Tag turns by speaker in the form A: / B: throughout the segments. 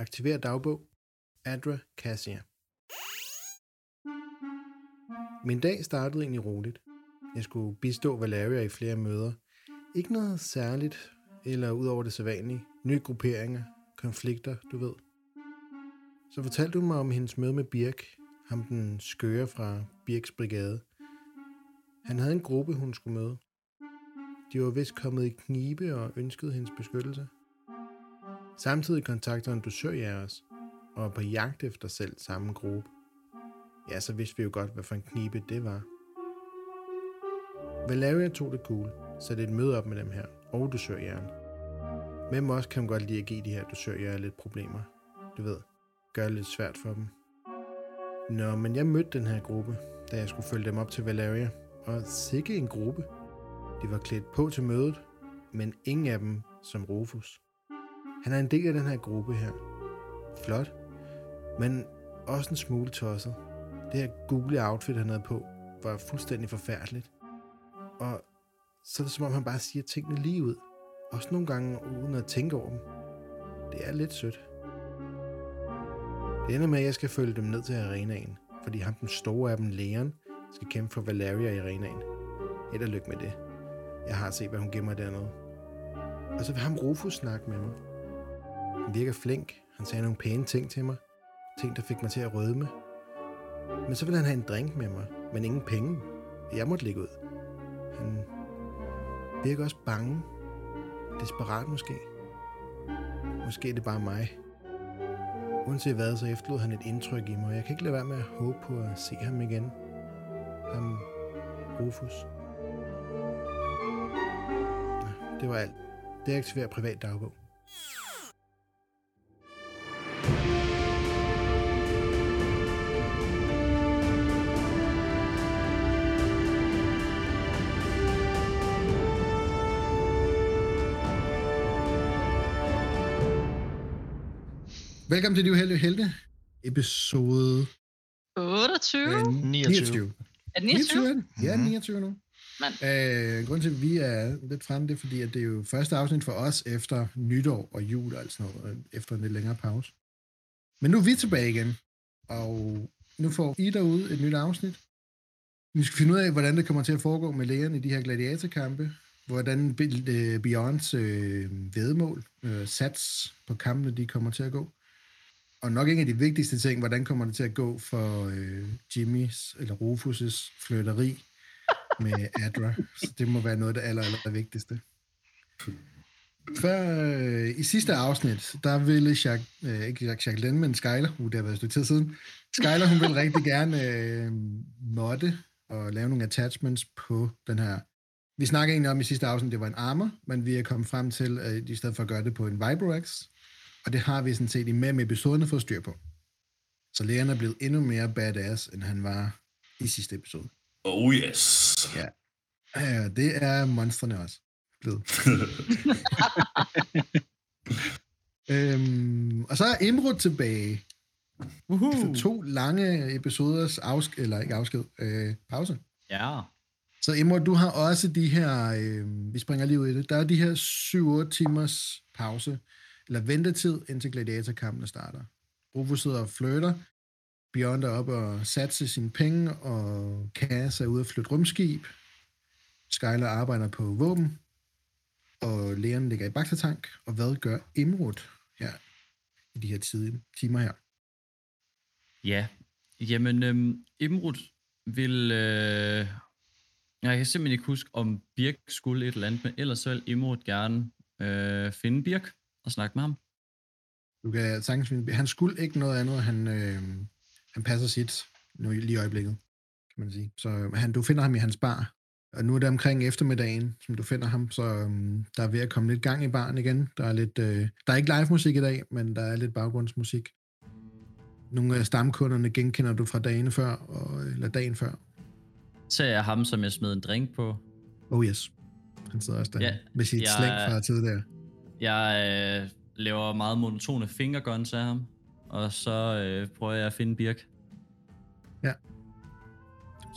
A: Aktiver dagbog. Adra Cassia. Min dag startede egentlig roligt. Jeg skulle bistå Valeria i flere møder. Ikke noget særligt, eller ud over det sædvanlige. Nye grupperinger, konflikter, du ved. Så fortalte hun mig om hendes møde med Birk, ham den skøre fra Birks brigade. Han havde en gruppe, hun skulle møde. De var vist kommet i knibe og ønskede hendes beskyttelse. Samtidig kontakter en dusørjæger os, og er på jagt efter selv samme gruppe. Ja, så vidste vi jo godt, hvad for en knibe det var. Valeria tog det cool, satte et møde op med dem her, og dusørjægeren. Hvem også kan godt lide at give de her dusørjæger lidt problemer. Du ved, gør det lidt svært for dem. Nå, men jeg mødte den her gruppe, da jeg skulle følge dem op til Valeria, og sikke en gruppe. De var klædt på til mødet, men ingen af dem som Rufus. Han er en del af den her gruppe her. Flot, men også en smule tosset. Det her gule outfit, han havde på, var fuldstændig forfærdeligt. Og så er det som om, han bare siger tingene lige ud. Også nogle gange uden at tænke over dem. Det er lidt sødt. Det ender med, at jeg skal følge dem ned til arenaen, fordi ham den store af dem, lægeren, skal kæmpe for Valeria i arenaen. Held og lykke med det. Jeg har set, hvad hun gemmer dernede. Og så vil ham Rufus snakke med mig. Han virker flink. Han sagde nogle pæne ting til mig. Ting, der fik mig til at rødme. Men så vil han have en drink med mig, men ingen penge. Jeg måtte ligge ud. Han virker også bange. Desperat måske. Måske er det bare mig. Uanset hvad, så efterlod han et indtryk i mig. Jeg kan ikke lade være med at håbe på at se ham igen. Ham, Rufus. Det var alt. Det aktiverer privat dagbog. Velkommen til De Uheldige Helte, episode
B: 28?
A: øh,
C: 29.
A: 29.
B: Er det 29?
A: 29 er det? Ja,
C: Mhm.
A: 29 nu.
B: Mand.
A: Øh, grunden til, at vi er lidt fremme, det er fordi, at det er jo første afsnit for os efter nytår og jul og alt sådan noget, efter en lidt længere pause. Men nu er vi tilbage igen, og nu får I derude et nyt afsnit. Vi skal finde ud af, hvordan det kommer til at foregå med lægerne i de her gladiatorkampe, hvordan Be- øh, Beyonds øh, vedmål, øh, sats på kampene, de kommer til at gå. Og nok en af de vigtigste ting, hvordan kommer det til at gå for øh, Jimmys eller Rufus' flytteri med Adra. Så det må være noget af det aller, aller vigtigste. Før, øh, i sidste afsnit, der ville Jacques, øh, ikke Jacques, Jacqueline, men Skyler, uh, det har været et stykke tid siden, Skyler, hun ville rigtig gerne øh, modde og lave nogle attachments på den her. Vi snakkede egentlig om i sidste afsnit, det var en armor, men vi er kommet frem til, at i stedet for at gøre det på en Vibrox, og det har vi sådan set i med med episoderne fået styr på. Så Leon er blevet endnu mere badass, end han var i sidste episode.
C: Oh yes.
A: Ja. Ja, det er monstrene også blevet. øhm, og så er Imrud tilbage.
D: Uhu.
A: Efter to lange episoders afsked, eller ikke afsked, øh, pause.
D: Ja.
A: Så Imrud, du har også de her, øh, vi springer lige ud i det, der er de her 7-8 timers pause, eller ventetid, indtil gladiatorkampene starter. Rufus sidder og flytter, Bjørn er op og satse sine penge, og Cass er ude at flytte rumskib. Skyler arbejder på våben, og lægerne ligger i bagtertank. Og hvad gør Imrud her i de her tidlige timer her?
D: Ja. Jamen, øhm, Imrud vil... Øh... Jeg kan simpelthen ikke huske, om Birk skulle et eller andet, men ellers så vil Imrud gerne øh, finde Birk og snakke med ham.
A: Du kan sagtens finde, han skulle ikke noget andet, han, øh, han passer sit nu lige i øjeblikket, kan man sige. Så øh, han, du finder ham i hans bar, og nu er det omkring eftermiddagen, som du finder ham, så øh, der er ved at komme lidt gang i baren igen. Der er, lidt, øh, der er ikke live musik i dag, men der er lidt baggrundsmusik. Nogle af stamkunderne genkender du fra dagen før, og, eller dagen før.
D: Så jeg ham, som jeg smed en drink på.
A: Oh yes. Han sidder også der
D: Ja,
A: med sit
D: jeg-
A: slæng fra tidligere.
D: Jeg øh, laver meget monotone fingerguns af ham, og så øh, prøver jeg at finde Birk.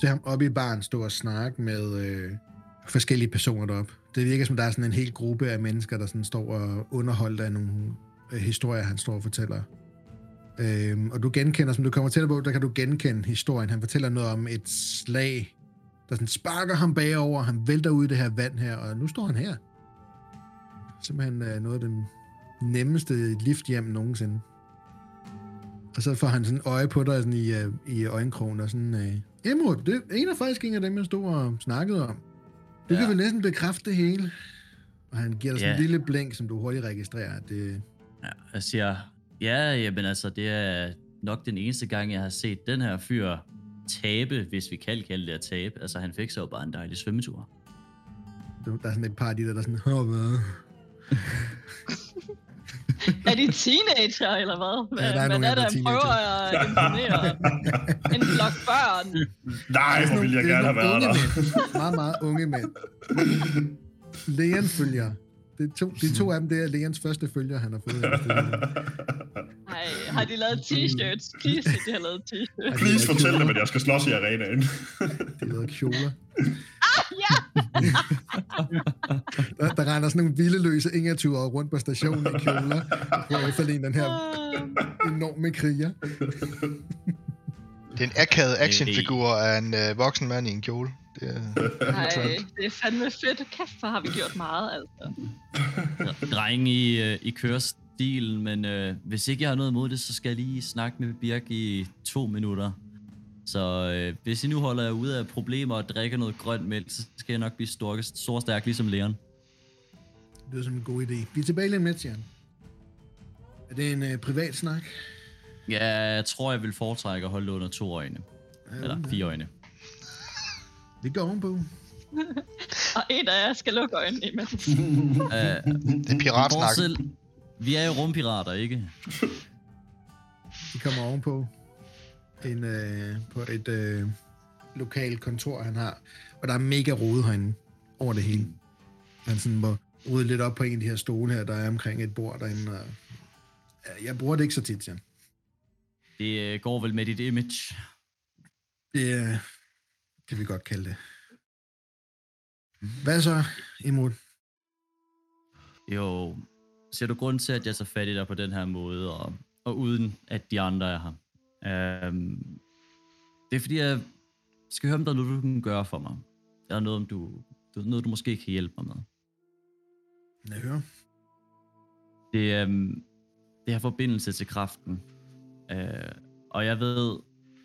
A: Se ham oppe i baren stå og snakke med øh, forskellige personer deroppe. Det virker som, der er sådan en hel gruppe af mennesker, der sådan står og underholder af nogle øh, historie, han står og fortæller. Øhm, og du genkender, som du kommer til på, der kan du genkende historien. Han fortæller noget om et slag, der sådan sparker ham bagover, han vælter ud i det her vand her, og nu står han her. Simpelthen øh, noget af den nemmeste lift hjem nogensinde. Og så får han sådan øje på dig sådan i, øh, i øjenkrogen, og sådan, øh, Emrud, det er en af faktisk en af dem, jeg stod og snakkede om. Du ja. Kan vel næsten bekræfte det hele. Og han giver dig sådan
D: Ja.
A: en lille blink, som du hurtigt registrerer. Det,
D: Ja, jeg siger, ja, jamen altså, det er nok den eneste gang, jeg har set den her fyr tabe, hvis vi kan kalde det at tabe. Altså, han fik så jo bare en dejlig svømmetur.
A: der er sådan et par af de der, der er sådan, Åh?
B: Er de teenager, eller hvad? Hvad,
A: Ja, der er
B: hvad
A: nogle
B: er
A: der er
B: prøver at imponere? En flok børn.
C: Nej, hvor ville jeg
A: Det er
C: gerne have været der.
A: Mænd. Meget, meget unge mænd. Leon følger. Det er to, de to af dem, det er Leons første følger, han har fået.
B: Nej, har de lavet t-shirts? Please, de har lavet t-shirts.
C: Please fortæl dem, at jeg skal slås i arenaen.
A: De lavede kjoler. Der, der render sådan nogle vildeløse ingerturer rundt på stationen i kjoler, for at efterligne den her
B: Ah,
A: enorme kriger.
E: Det er en akavet actionfigur af en øh, voksen mand i en kjole. Det er,
B: Nej, det er fandme fedt. Kæft, hvor har vi gjort meget, altså.
D: Dreng i, øh, i kørestilen, men øh, hvis ikke jeg har noget imod det, så skal jeg lige snakke med Birk i to minutter. Så øh, hvis I nu holder jer ude af problemer og drikker noget grønt mælk, så skal jeg nok blive stor, stor stærk ligesom Leon.
A: Det er som en god idé. Vi er tilbage lidt, Jan. Er det en uh, privat snak?
D: Ja, jeg tror, jeg vil foretrække at holde det under to øjne. Eller fire øjne.
A: Vi går ovenpå.
B: Og en af jer skal lukke øjnene imens.
D: Uh,
E: det er piratsnak.
D: Vi er jo rumpirater, ikke?
A: De kommer ovenpå en, øh, på et øh, lokalt kontor, han har. Og der er mega rode herinde over det hele. Han sådan må rode lidt op på en af de her stole her, der er omkring et bord derinde. Og, ja, jeg bruger det ikke så tit, Jan.
D: Det øh, går vel med dit image.
A: Det øh, kan vi godt kalde det. Hvad så, Imod?
D: Jo, ser du grund til, at jeg tager fat i dig på den her måde, og, og uden at de andre er her? Øhm, det er fordi, jeg skal høre, om der er noget, du kan gøre for mig. Eller noget, om du, du, noget, du måske kan hjælpe mig med.
A: Jeg hører.
D: Det, øhm, det har forbindelse til kraften. Øh, og jeg ved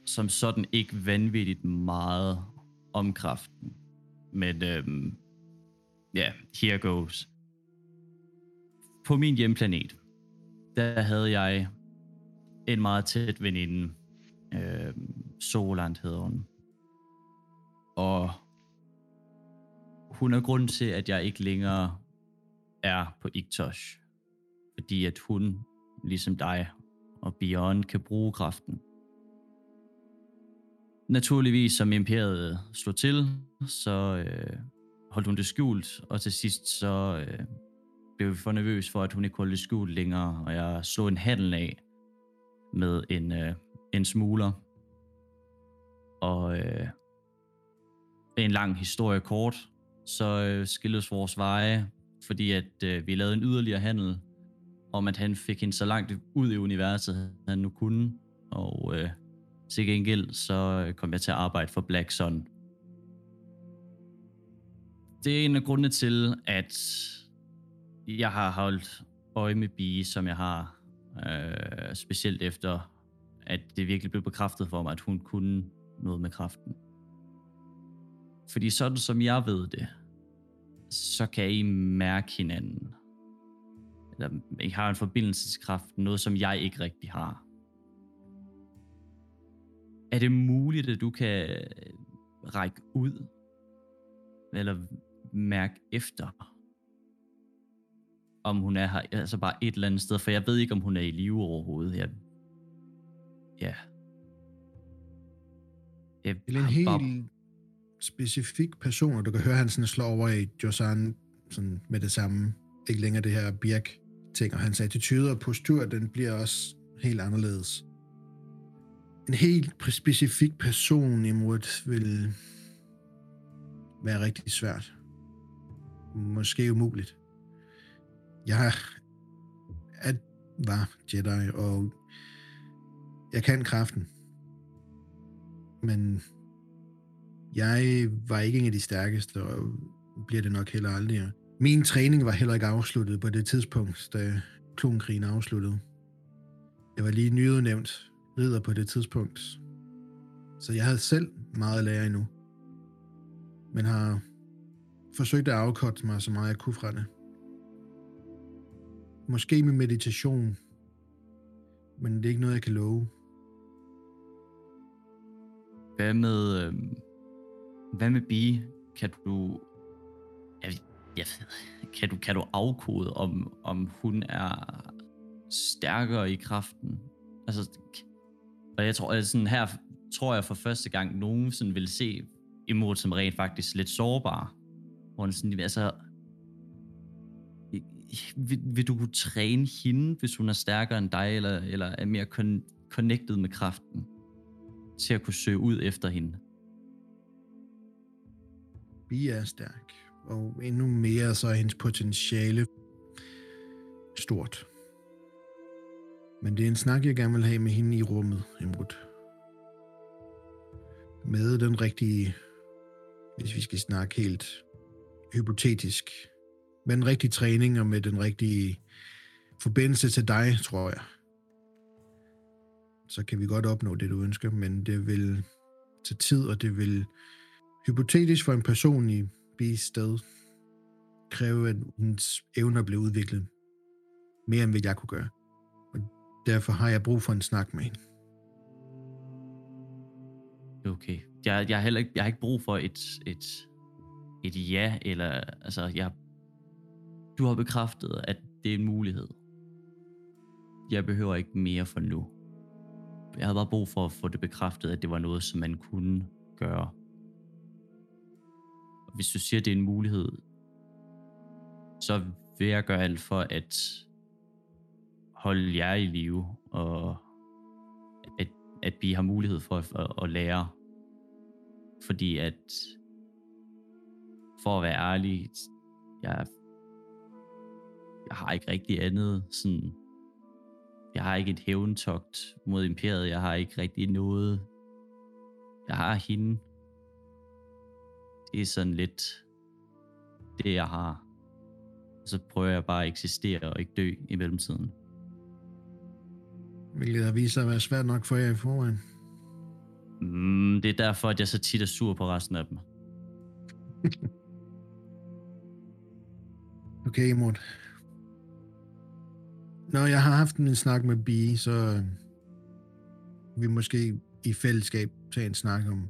D: som sådan ikke vanvittigt meget om kraften. Men øhm, ja, yeah, here goes. På min hjemplanet, der havde jeg en meget tæt veninde. Øh, Soland hedder hun. Og hun er grunden til, at jeg ikke længere er på Iktosh fordi at hun, ligesom dig og Beyond, kan bruge kraften. Naturligvis, som imperiet slog til, så øh, holdt hun det skjult, og til sidst så øh, blev vi for nervøs for, at hun ikke kunne holde det skjult længere, og jeg slog en handel af med en, øh, en smugler. Og øh, en lang historie kort, så øh, skilles vores veje, fordi at øh, vi lavede en yderligere handel, om at han fik hende så langt ud i universet, han nu kunne. Og øh, til gengæld, så øh, kom jeg til at arbejde for Black Sun. Det er en af grundene til, at jeg har holdt øje med Bie, som jeg har. Øh, specielt efter, at det virkelig blev bekræftet for mig, at hun kunne noget med kraften. Fordi sådan som jeg ved det, så kan I mærke hinanden eller I har en forbindelseskraft, noget som jeg ikke rigtig har. Er det muligt, at du kan øh, række ud, eller mærke efter, om hun er her, altså bare et eller andet sted, for jeg ved ikke, om hun er i live overhovedet. Jeg, ja. Jeg
A: Eller en helt
D: bare-
A: specifik person, og du kan høre, han sådan slår over i Josan sådan med det samme. Ikke længere det her birk ting, og hans attitude og postur, den bliver også helt anderledes. En helt specifik person imod vil være rigtig svært. Måske umuligt. Jeg er var Jedi, og jeg kan kraften. Men jeg var ikke en af de stærkeste, og bliver det nok heller aldrig. Min træning var heller ikke afsluttet på det tidspunkt, da klonkrigen afsluttede. Jeg var lige nyudnævnt ridder på det tidspunkt, så jeg havde selv meget at lære endnu. Men har forsøgt at afkorte mig så meget jeg kunne fra det. Måske med meditation, men det er ikke noget, jeg kan love.
D: Hvad med, øh, hvad med Bi? Kan du, jeg, jeg kan du, kan du afkode, om, om hun er stærkere i kraften? Altså, og jeg tror, altså sådan her tror jeg for første gang, nogen sådan vil se imod som rent faktisk lidt sårbar. Hvor sådan, altså, vil, vil du kunne træne hende, hvis hun er stærkere end dig, eller, eller er mere con- connected med kraften, til at kunne søge ud efter hende?
A: Vi er stærk, og endnu mere så er hendes potentiale stort. Men det er en snak, jeg gerne vil have med hende i rummet, Imrud. Med den rigtige, hvis vi skal snakke helt hypotetisk, med den rigtige træning og med den rigtige forbindelse til dig, tror jeg, så kan vi godt opnå det, du ønsker, men det vil tage tid, og det vil hypotetisk for en person i B's sted kræve, at hendes evner bliver udviklet mere, end hvad jeg kunne gøre. Og derfor har jeg brug for en snak med hende.
D: Okay. Jeg, jeg, har heller ikke, jeg har ikke brug for et, et, et ja, eller altså, jeg, du har bekræftet, at det er en mulighed. Jeg behøver ikke mere for nu. Jeg havde bare brug for at få det bekræftet, at det var noget, som man kunne gøre. Og hvis du siger, at det er en mulighed, så vil jeg gøre alt for at holde jer i live, og at, at vi har mulighed for at, at, at lære. Fordi at, for at være ærlig, jeg, jeg har ikke rigtig andet sådan, jeg har ikke et hævntogt mod imperiet, jeg har ikke rigtig noget, jeg har hende. Det er sådan lidt det, jeg har. Og så prøver jeg bare at eksistere og ikke dø i mellemtiden.
A: Hvilket har vist sig at være svært nok for jer i forvejen.
D: Mm, det er derfor, at jeg så tit er sur på resten af dem.
A: Okay, Imod. Når jeg har haft en snak med B, så vi måske i fællesskab tage en snak om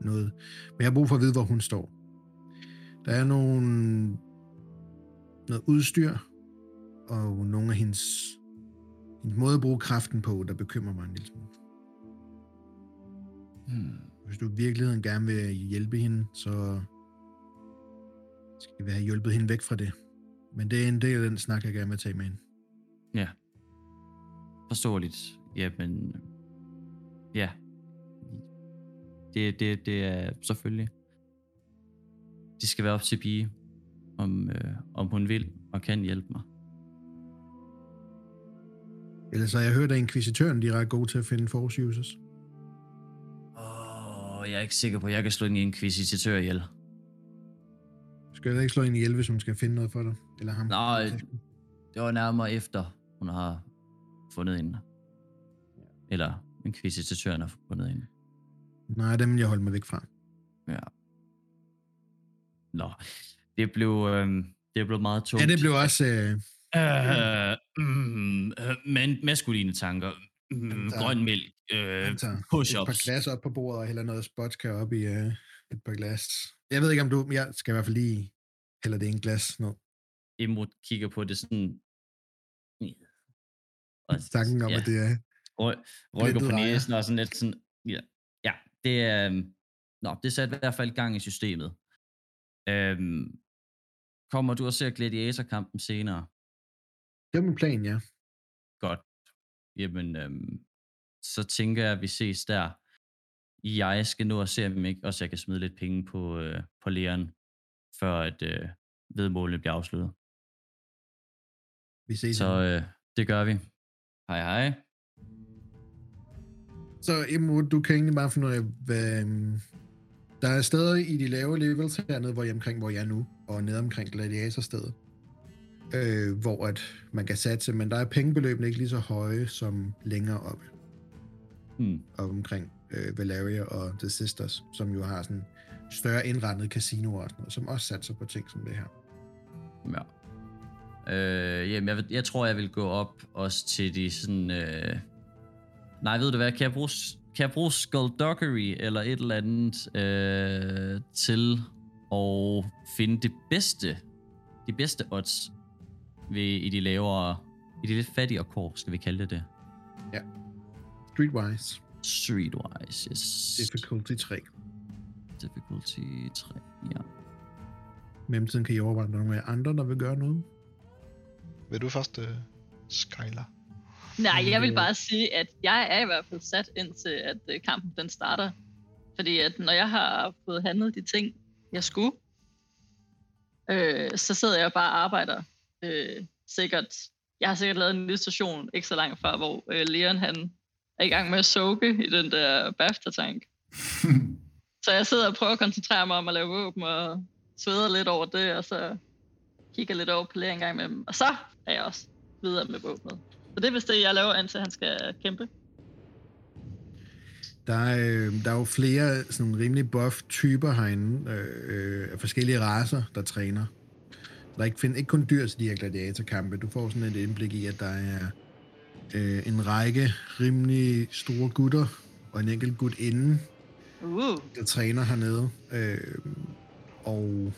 A: noget. Men jeg har brug for at vide, hvor hun står. Der er nogle, noget udstyr, og nogle af hendes, hendes måde at bruge kraften på, der bekymrer mig en lille smule.
D: Hmm.
A: Hvis du i virkeligheden gerne vil hjælpe hende, så skal vi have hjulpet hende væk fra det. Men det er en del af den snak, jeg gerne vil tage med hende.
D: Ja. Forståeligt. Jamen, ja. Det, det, det er selvfølgelig. Det skal være op til Pige, om, øh, om hun vil og kan hjælpe mig.
A: Ellers har jeg hørt, at inkvisitøren de er ret gode til at finde force users.
D: Åh, oh, jeg er ikke sikker på, at jeg kan slå en inkvisitør ihjel.
A: Skal jeg ikke slå ind i 11, hvis hun skal finde noget for dig? Eller ham?
D: Nej, det var nærmere efter, hun har fundet hende. Eller inkvisitøren har fundet hende.
A: Nej, dem vil jeg holde mig væk fra.
D: Ja. Nå, det blev, øh, det blev meget tungt.
A: Ja, det blev også... Øh,
D: Øh, mm, øh, men maskuline tanker. Mm,
A: der-
D: grøn mælk. Øh,
A: tager et
D: push-ups.
A: par glas op på bordet og hælder noget spotska op i øh, et par glas. Jeg ved ikke, om du... Jeg skal i hvert fald lige hælde det i en glas ned.
D: Imrud kigger på det sådan... Og,
A: Tanken om,
D: ja,
A: at det er...
D: ryg, rykker på næsen og sådan lidt sådan... Ja, ja det er... øhm, Nå, det satte i hvert fald gang i systemet. Øhm, kommer du og ser gladiatorkampen senere?
A: Det er min plan, ja.
D: Godt. Jamen, øhm, så tænker jeg, at vi ses der. Jeg skal nå at se, om ikke også jeg kan smide lidt penge på, øh, på læren, før at øh, vedmålene bliver afsluttet.
A: Vi ses.
D: Så
A: Så,
D: øh, Det gør vi. Hej hej.
A: Så Imod, du kan egentlig bare finde ud af, hvad... øhm, Der er steder i de lave levels hernede, hvor jeg omkring, hvor jeg er nu, og nede omkring Gladiatorstedet, øh, hvor at man kan satse, men der er pengebeløbene ikke lige så høje som længere oppe,
D: Hmm.
A: op omkring øh, Valeria og The Sisters, som jo har sådan større indrettet casinoer og sådan noget, som også satser på ting som det her.
D: Ja. Øh, jamen, jeg, jeg tror, jeg vil gå op også til de sådan... Øh... Nej, ved du hvad? Kan jeg bruge, kan jeg bruge skullduggery eller et eller andet øh, til at finde det bedste, de bedste odds ved, i de lavere, i de lidt fattigere kår, skal vi kalde det det.
A: Streetwise,
D: Streetwise, yes.
A: difficulty 3.
D: Difficulty 3, ja.
A: Mellemtiden kan I overveje, om der er nogle andre, der vil gøre noget.
E: Vil du først, uh, Skylar?
B: Nej, jeg vil bare sige, at jeg er i hvert fald sat indtil, at øh, kampen den starter. Fordi at når jeg har fået handlet de ting, jeg skulle, øh, så sidder jeg bare og arbejder. Øh, sikkert, jeg har sikkert lavet en lille station ikke så langt fra, hvor øh, Leon han er i gang med at soke i den der BAFTA-tank. Så jeg sidder og prøver at koncentrere mig om at lave våben, og sveder lidt over det, og så kigger lidt over på lærer en gang med dem. Og så er jeg også videre med våbnet. Så det er vist det, jeg laver, indtil han skal kæmpe.
A: Der er, øh, der er jo flere sådan rimelig buff typer herinde, øh, øh, af forskellige raser, der træner. Der er ikke, find, ikke kun dyr til de her gladiatorkampe. Du får sådan et indblik i, at der er øh, en række rimelig store gutter, og en enkelt gut inden,
B: Uh,
A: der træner hernede. Øh, og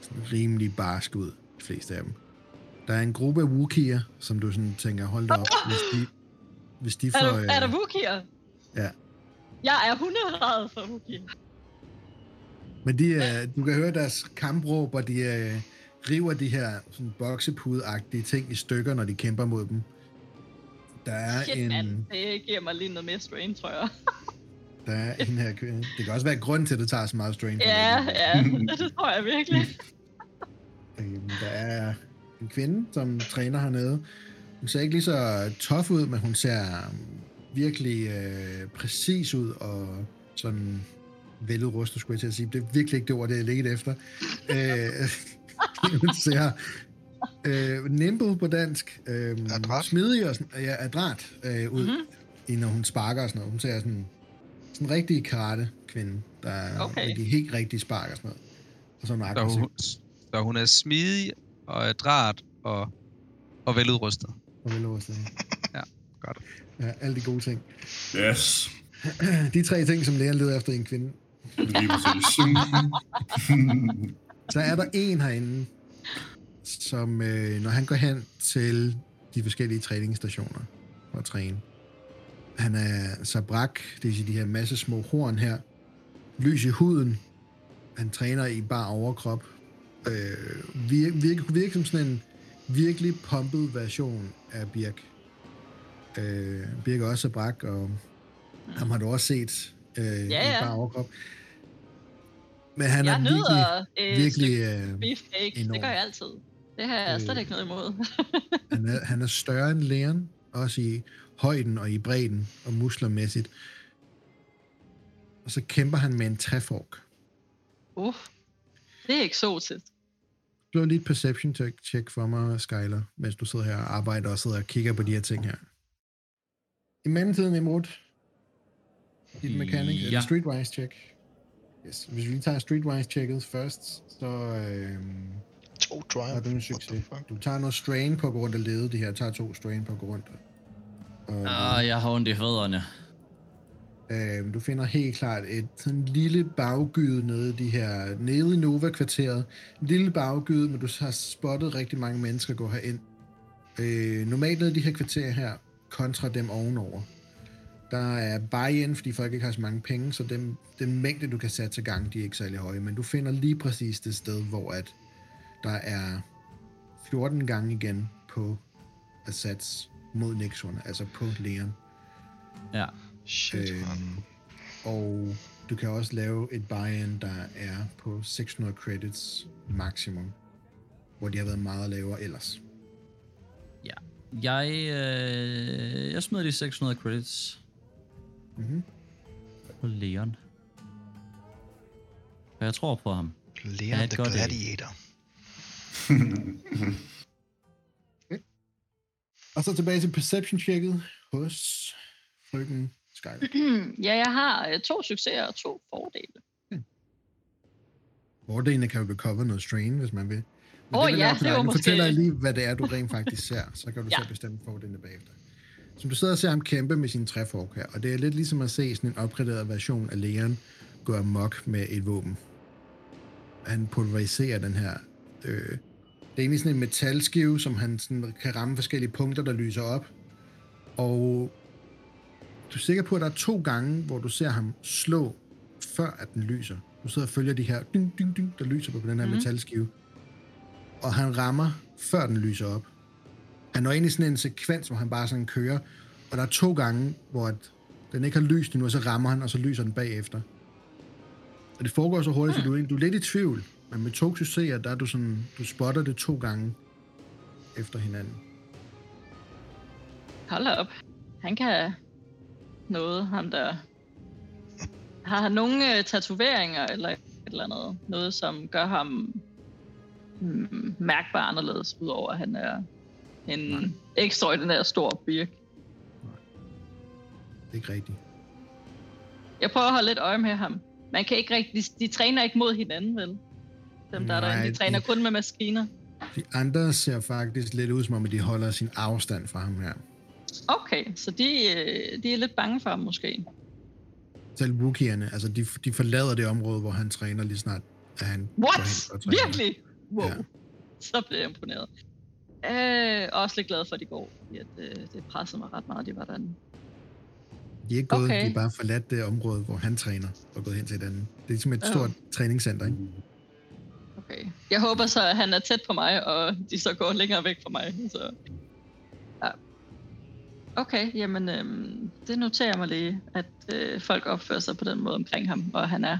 A: sådan rimelig barsk ud, de fleste af dem. Der er en gruppe af Wookieer, som du sådan tænker, hold da op, hvis de, hvis de
B: er,
A: får...
B: der, er der Wookieer?
A: ja.
B: Jeg er hunderad for Wookiee.
A: Men de, øh, du kan høre deres kampråb, og de øh, river de her sådan boksepudagtige ting i stykker, når de kæmper mod dem. Der er
B: Shit,
A: en,
B: mand. Det giver mig lige noget mere strain, tror jeg.
A: der er en her kvinde. Det kan også være grund til, at det tager så meget strain.
B: ja, ja. Det tror jeg virkelig.
A: Øhm, der er en kvinde, som træner hernede. Hun ser ikke lige så tough ud, men hun ser øhm, virkelig øh, præcis ud og sådan veludrustet, skulle jeg til at sige. Det er virkelig ikke det ord, det er lidt efter. øh, hun ser øh, nimble på dansk. Øh,
E: Adræt.
A: Smidig og sådan, ja, adræt øh, ud,
B: Mhm.
A: mm-hmm. når hun sparker og sådan noget. Hun ser sådan sådan en rigtig karate-kvinde, der er
B: Okay.
A: rigtig, helt rigtig sparker og sådan noget. Og sådan
F: Så
A: aggressiv.
F: hun, så hun er smidig og adræt og, og veludrustet.
A: Og veludrustet.
F: Ja, godt.
A: Ja, alle de gode ting.
C: Yes.
A: De tre ting, som lægen leder efter i en kvinde.
C: Lige præcis.
A: Så er der en herinde, som øh, når han går hen til de forskellige træningsstationer for at træne. Han er sabrak, det vil sige de her masse små horn her. Lys i huden. Han træner i bare overkrop. Øh, virker, kunne virke som sådan en virkelig pumpet version af Birk. Øh, Birk er også sabrak, og ham har du også set øh,
B: Ja,
A: i
B: ja.
A: bare overkrop. Men han
B: jeg
A: er virkelig,
B: nyder øh,
A: virkelig
B: virkelig,
A: øh, enorm.
B: Det gør jeg altid. Det har jeg
A: Øh.
B: slet ikke noget imod.
A: han, er, han er større end læren, også i højden og i bredden og musklermæssigt. Og så kæmper han med en træfork.
B: uh, det er eksotisk.
A: Slå lige et perception check, check for mig, Skyler, mens du sidder her og arbejder og sidder og kigger på de her ting her. I mellemtiden, Imrud, dit mechanic, ja.
D: Ja.
A: eller streetwise check. Yes. Hvis vi lige tager streetwise-checket først, så øhm,
E: To triumph.
A: har du en succes. Du tager noget strain på rundt og lede. De her tager to strain på rundt. Og,
D: Ah, jeg har ondt i fødderne.
A: Øh, du finder helt klart et sådan lille baggyde nede i de her, nede i Nova-kvarteret. En lille baggyde, men du har spottet rigtig mange mennesker gå herind. Øh, normalt nede i de her kvarterer her, kontra dem ovenover. Der er buy-in, fordi folk ikke har så mange penge, så dem, den mængde, du kan sætte til gang, de er ikke særlig høje. Men du finder lige præcis det sted, hvor at der er 14 gange igen på Assats mod Nexon, altså på Leon.
D: Ja.
E: Shit,
A: Øhm, og du kan også lave et buy-in, der er på 600 credits maksimum, hvor de har været meget lavere ellers.
D: Jeg, øh, jeg smider de 600 credits
A: Mm-hmm.
D: på Leon. For jeg tror på ham.
E: Leon
D: Ja,
E: the. Gladiator.
A: Og så tilbage til perception-checket hos frøken Skyler.
B: ja, jeg har øh, to succeser og to fordele.
A: Fordelene kan jo recover noget strain, hvis man vil. Men
B: Åh,
A: vil
B: ja, det var måske-
A: fortæller jeg lige, hvad det er, du rent faktisk ser. Så kan du
B: Ja.
A: selv bestemme fordelene bagefter. Som du sidder og ser ham kæmpe med sin træfork her, og det er lidt ligesom at se sådan en opgraderet version af Leon gå amok med et våben. Han pulveriserer den her... Øh, det er egentlig sådan en metalskive, som han sådan kan ramme forskellige punkter, der lyser op. Og du er sikker på, at der er to gange, hvor du ser ham slå, før at den lyser. Du sidder og følger de her ding, ding, ding, der lyser på den her mm. metalskive. Og han rammer, før den lyser op. Han når ind i sådan en sekvens, hvor han bare sådan kører. Og der er to gange, hvor at den ikke har lyst endnu, og så rammer han, og så lyser den bagefter. Og det foregår så hurtigt, så du, er- du er lidt i tvivl. Men med to succeser, der er du sådan, du spotter det to gange efter hinanden.
B: Hold op. Han kan noget, ham der. Har han nogle øh, tatoveringer eller et eller andet? Noget, som gør ham mm, mærkbar anderledes, udover at han er en
A: Nej.
B: ekstraordinær stor birk.
A: Det er ikke rigtigt.
B: Jeg prøver at holde lidt øje med ham. Man kan ikke rigtig, de, de træner ikke mod hinanden, vel? Dem, der er
A: Nej,
B: derinde, de træner
A: de-
B: kun med maskiner.
A: De andre ser faktisk lidt ud, som om at de holder sin afstand fra ham her.
B: Okay, så de, øh, de er lidt bange for ham måske.
A: Selv Wookieerne, altså de, de forlader det område, hvor han træner lige snart, at han
B: What? Virkelig? Wow.
A: Ja.
B: Så bliver jeg imponeret. Øh, også lidt glad for, at de går, fordi at, øh, det pressede mig ret meget, de var derinde.
A: De er ikke gået,
B: Okay.
A: de er bare forladt det område, hvor han træner, og gået hen til et andet. Det er ligesom et stort træningscenter, ikke?
B: Okay. Jeg håber så, at han er tæt på mig, og de så går længere væk fra mig. Så. Okay, jamen øhm, det noterer mig lige, at øh, folk opfører sig på den måde omkring ham, og han er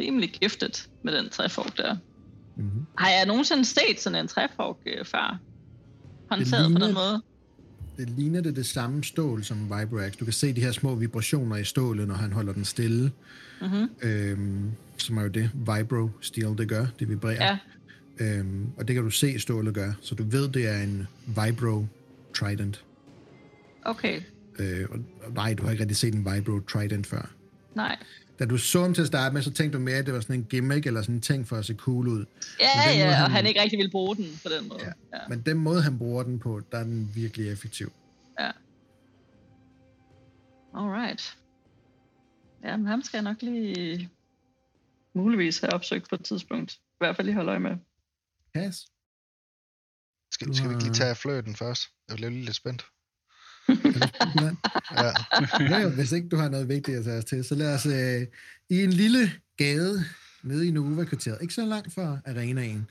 B: rimelig giftet med den træfork der.
A: Mm-hmm.
B: Har jeg nogensinde set sådan en træfork øh, før? Håndteret på den måde?
A: Det ligner det det samme stål som Vibrax. Du kan se de her små vibrationer i stålet, når han holder den stille.
B: Mm-hmm.
A: Øhm, som er jo det Vibro Steel, det gør. Det vibrerer.
B: Ja,
A: Øhm, og det kan du se stålet gør. Så du ved, det er en Vibro Trident.
B: Okay.
A: Øh, og, og nej, du har ikke rigtig set en Vibro Trident før.
B: Nej.
A: Da du så ham til at starte med, så tænkte du mere, at det var sådan en gimmick, eller sådan en ting for at se cool ud.
B: Ja,
A: den måde,
B: ja,
A: han-
B: og han ikke rigtig vil bruge den på den måde.
A: Ja.
B: Ja.
A: Men den måde, han bruger den på, der er den virkelig effektiv.
B: ja. Alright. Ja, men ham skal jeg nok lige muligvis have opsøgt på et tidspunkt. I hvert fald lige holde øje med.
A: Pas.
E: Skal, skal vi ikke lige tage fløten først? Jeg bliver lidt spændt.
A: Ja.
E: Ja.
A: Ja, jo, hvis ikke du har noget vigtigt at tage os til, så lad os øh, i en lille gade nede i Nova-kvarteret, ikke så langt fra arenaen,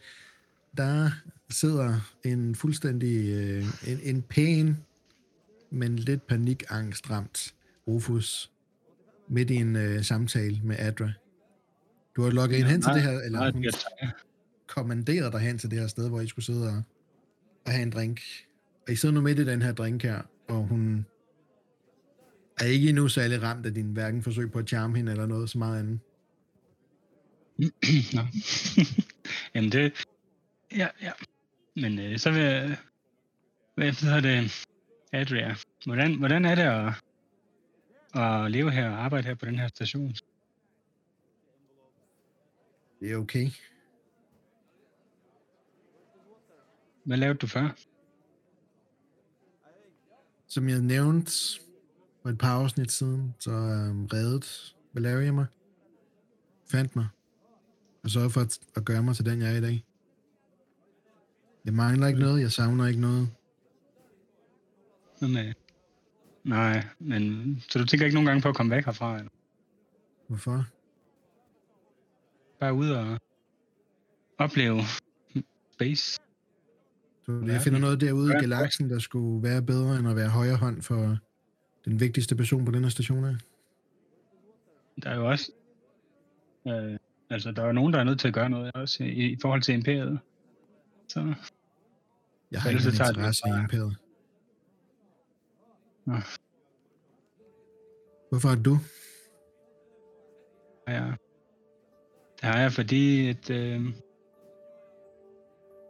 A: der sidder en fuldstændig, øh, en, en pæn, men lidt panikangstramt Rufus midt i en øh, samtale med Adra. Du har logget ind hen til det her, eller
G: Nej,
A: hun
G: det er
A: kommanderet dig hen til det her sted, hvor I skulle sidde og, og have en drink. Og I sidder nu midt i den her drink her, og hun er ikke endnu særlig ramt af din hverken forsøg på at charme hende eller noget så meget andet.
G: Nå. Jamen det... Ja, ja. Men øh, så vil jeg... Hvad hedder det? Adria. Hvordan, hvordan er det at, at leve her og arbejde her på den her station?
A: Det er okay.
G: Hvad lavede du før?
A: Som jeg nævnte for et par afsnit siden, så øhm, reddede Valeria mig. Fandt mig. Og sørgede for at, at gøre mig til den, jeg er i dag. Jeg mangler ikke noget, jeg savner ikke noget.
G: Med? Nej, men... Så du tænker ikke nogen gange på at komme væk herfra? Eller?
A: Hvorfor?
G: Bare ud og opleve space?
A: Så jeg finder noget derude i galaksen, der skulle være bedre end at være højre hånd for den vigtigste person på den her station her.
G: Der er jo også... Øh, altså, der er jo nogen, der er nødt til at gøre noget også i, i forhold til imperiet. Så
A: Jeg har ikke
G: så
A: nogen
G: tager det
A: interesse i imperiet. Hvorfor er du?
G: Ja. Det har jeg, fordi at, øh,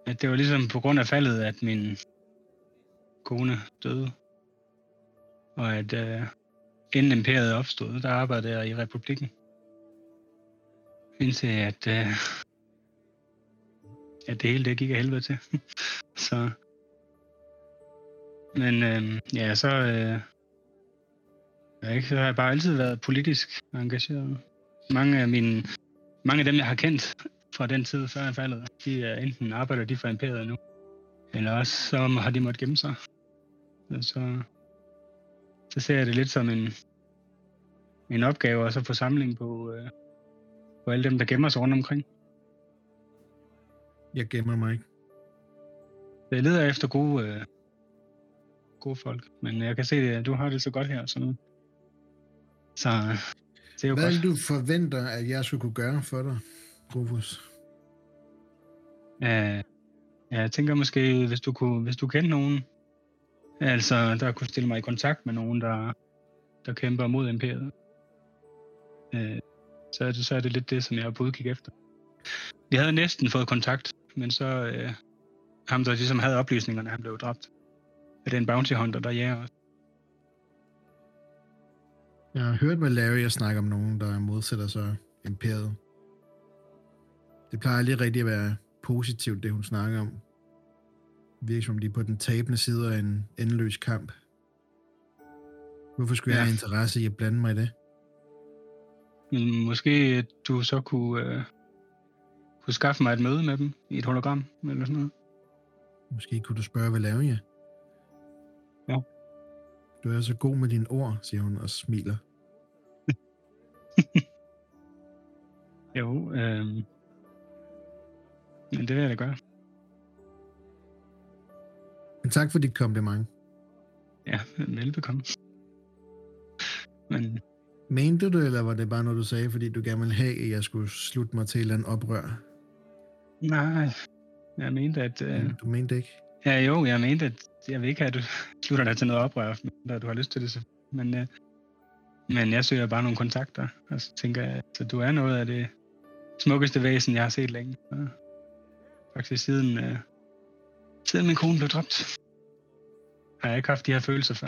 G: at det var ligesom på grund af faldet, at min kone døde. Og at øh, inden imperiet opstod, der arbejdede jeg i republikken. Indtil at, øh, at det hele det gik af helvede til. så. Men øh, ja, så, øh, jeg ikke, så har jeg bare altid været politisk engageret. Mange af mine, mange af dem, jeg har kendt fra den tid før faldet, de er enten arbejder de for imperiet nu, eller også så har de måttet gemme sig. Så, så ser jeg det lidt som en, en opgave og så få samling på, øh, på alle dem, der gemmer sig rundt omkring.
A: Jeg gemmer mig ikke.
G: Jeg leder efter gode, øh, gode folk, men jeg kan se, at du har det så godt her. Så, nu. så øh, det er jo
A: Hvad
G: godt.
A: du forventer, at jeg skulle kunne gøre for dig, Rufus?
G: Ja, jeg tænker måske, hvis du, kunne, hvis du kender nogen, altså der kunne stille mig i kontakt med nogen, der, der kæmper mod imperiet, øh, så, er det, så er det lidt det, som jeg er på udkig efter. Vi havde næsten fået kontakt, men så øh, ham, der ligesom havde oplysningerne, han blev dræbt af den bounty hunter, der jager os.
A: Jeg har hørt Valeria snakke om nogen, der modsætter sig imperiet. Det plejer lige rigtig at være positivt, det hun snakker om. Det virker som om de er på den tabende side af en endeløs kamp. Hvorfor skulle ja. jeg have interesse i at blande mig i det?
G: Men måske du så kunne, øh, kunne skaffe mig et møde med dem i et hologram, eller sådan noget.
A: Måske kunne du spørge Valeria?
G: Ja.
A: Du er så god med dine ord, siger hun og smiler.
G: Jo, øh, men det vil jeg da gøre.
A: Men tak for dit kompliment.
G: Ja, velbekomme. Men
A: Mente du, eller var det bare noget, du sagde, fordi du gerne ville have, at jeg skulle slutte mig til andet oprør?
G: nej, jeg mente, at... Øh.
A: Du mente ikke?
G: ja, jo, jeg mente, at jeg vil ikke have, at du slutter dig til noget oprør, når du har lyst til det. Så. Men, øh, men jeg søger bare nogle kontakter, og så tænker jeg, at du er noget af det smukkeste væsen, jeg har set længe. Og faktisk siden, øh, siden min kone blev dræbt, har jeg ikke haft de her følelser før.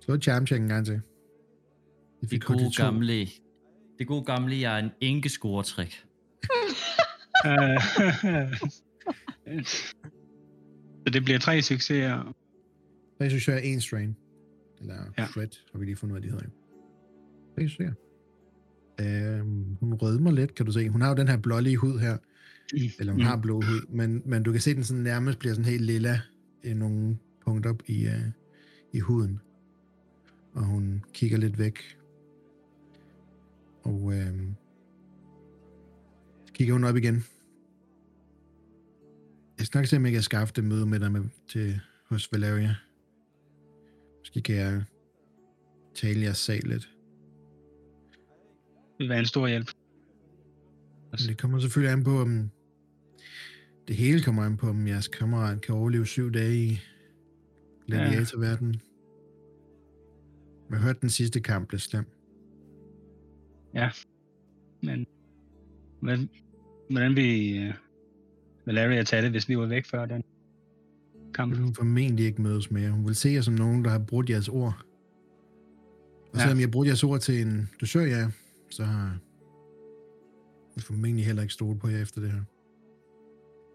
A: Så charm check en gang til. Det
D: Det gode gamle, det gode gamle, jeg er en enkescoretrik.
G: Øh, så det bliver tre succeser.
A: Jeg synes, jeg er en strain. Eller ja. Shred, har vi lige fundet ud af, de hedder jo. Det Øhm, hun rødmer lidt, kan du se. Hun har jo den her blålige hud her. Eller hun mm. har blå hud. Men, men du kan se, den sådan nærmest bliver sådan helt lilla i nogle punkter i, uh, i huden. Og hun kigger lidt væk. Og så kigger hun op igen. Jeg skal nok se, om jeg kan skaffe det møde med dig med, til, hos Valeria. Måske kan jeg tale jeres sag lidt.
G: Vil være en stor hjælp.
A: Det kommer selvfølgelig an på, om det hele kommer an på, om jeres kammerat kan overleve syv dage i gladiatorverdenen. Jeg har hørt, den sidste kamp blev slem.
G: Men hvordan, hvordan vi uh, Valeria tage det, hvis vi var væk før den kamp?
A: vil hun formentlig ikke mødes mere. Hun vil se jer som nogen, der har brudt jeres ord. Og
G: Ja.
A: selvom jeg brudt jeres ord til en dusør jer, så har jeg formentlig heller ikke stole på jer efter det her.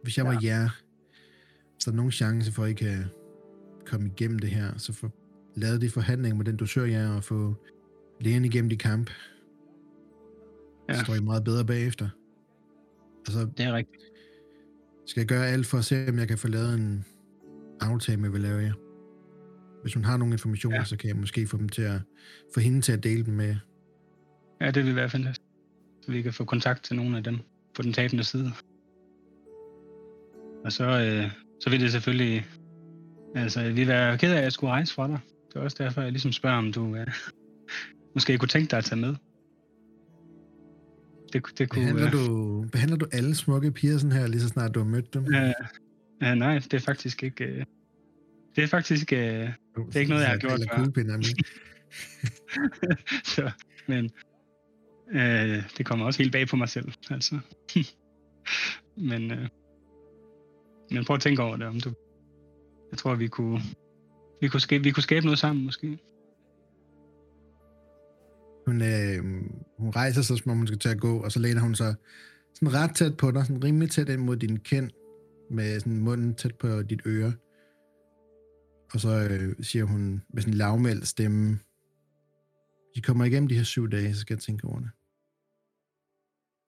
A: Hvis jeg ja. var jer, så er der nogen chance for, at I kan komme igennem det her, så få lavet de forhandlinger med den dusør jer, og få lægen igennem de kamp. Ja. Så står I meget bedre bagefter. Altså,
G: Det er rigtigt.
A: skal jeg gøre alt for at se, om jeg kan få lavet en aftale med Valeria. Hvis hun har nogle informationer. Ja. så kan jeg måske få dem til at få hende til at dele dem med.
G: Ja, det vil være fantastisk. Så vi kan få kontakt til nogle af dem på den tabende side. Og så, øh, så vil det selvfølgelig... Altså, vi vil være ked af, at jeg skulle rejse fra dig. Det er også derfor, jeg ligesom spørger, om du øh, måske kunne tænke dig at tage med. Det, det kunne...
A: Behandler,
G: øh,
A: du, behandler du alle smukke piger sådan her, lige så snart du har mødt dem?
G: Øh, øh, nej, det er faktisk ikke... Øh, det er faktisk... Øh,
A: Det
G: er ikke noget, jeg har gjort før. Så, men øh, det kommer også helt bag på mig selv, altså. men, øh, men prøv at tænke over det, om du... Jeg tror, vi kunne, vi kunne, skabe, vi kunne skabe noget sammen, måske.
A: Hun, øh, hun rejser sig, som om hun skal til at gå, og så læner hun sig sådan ret tæt på dig, sådan rimelig tæt ind mod din kind, med sådan munden tæt på dit øre. Og så øh, siger hun med sådan en lavmæld stemme, I kommer igennem de her syv dage, så skal jeg tænke over det.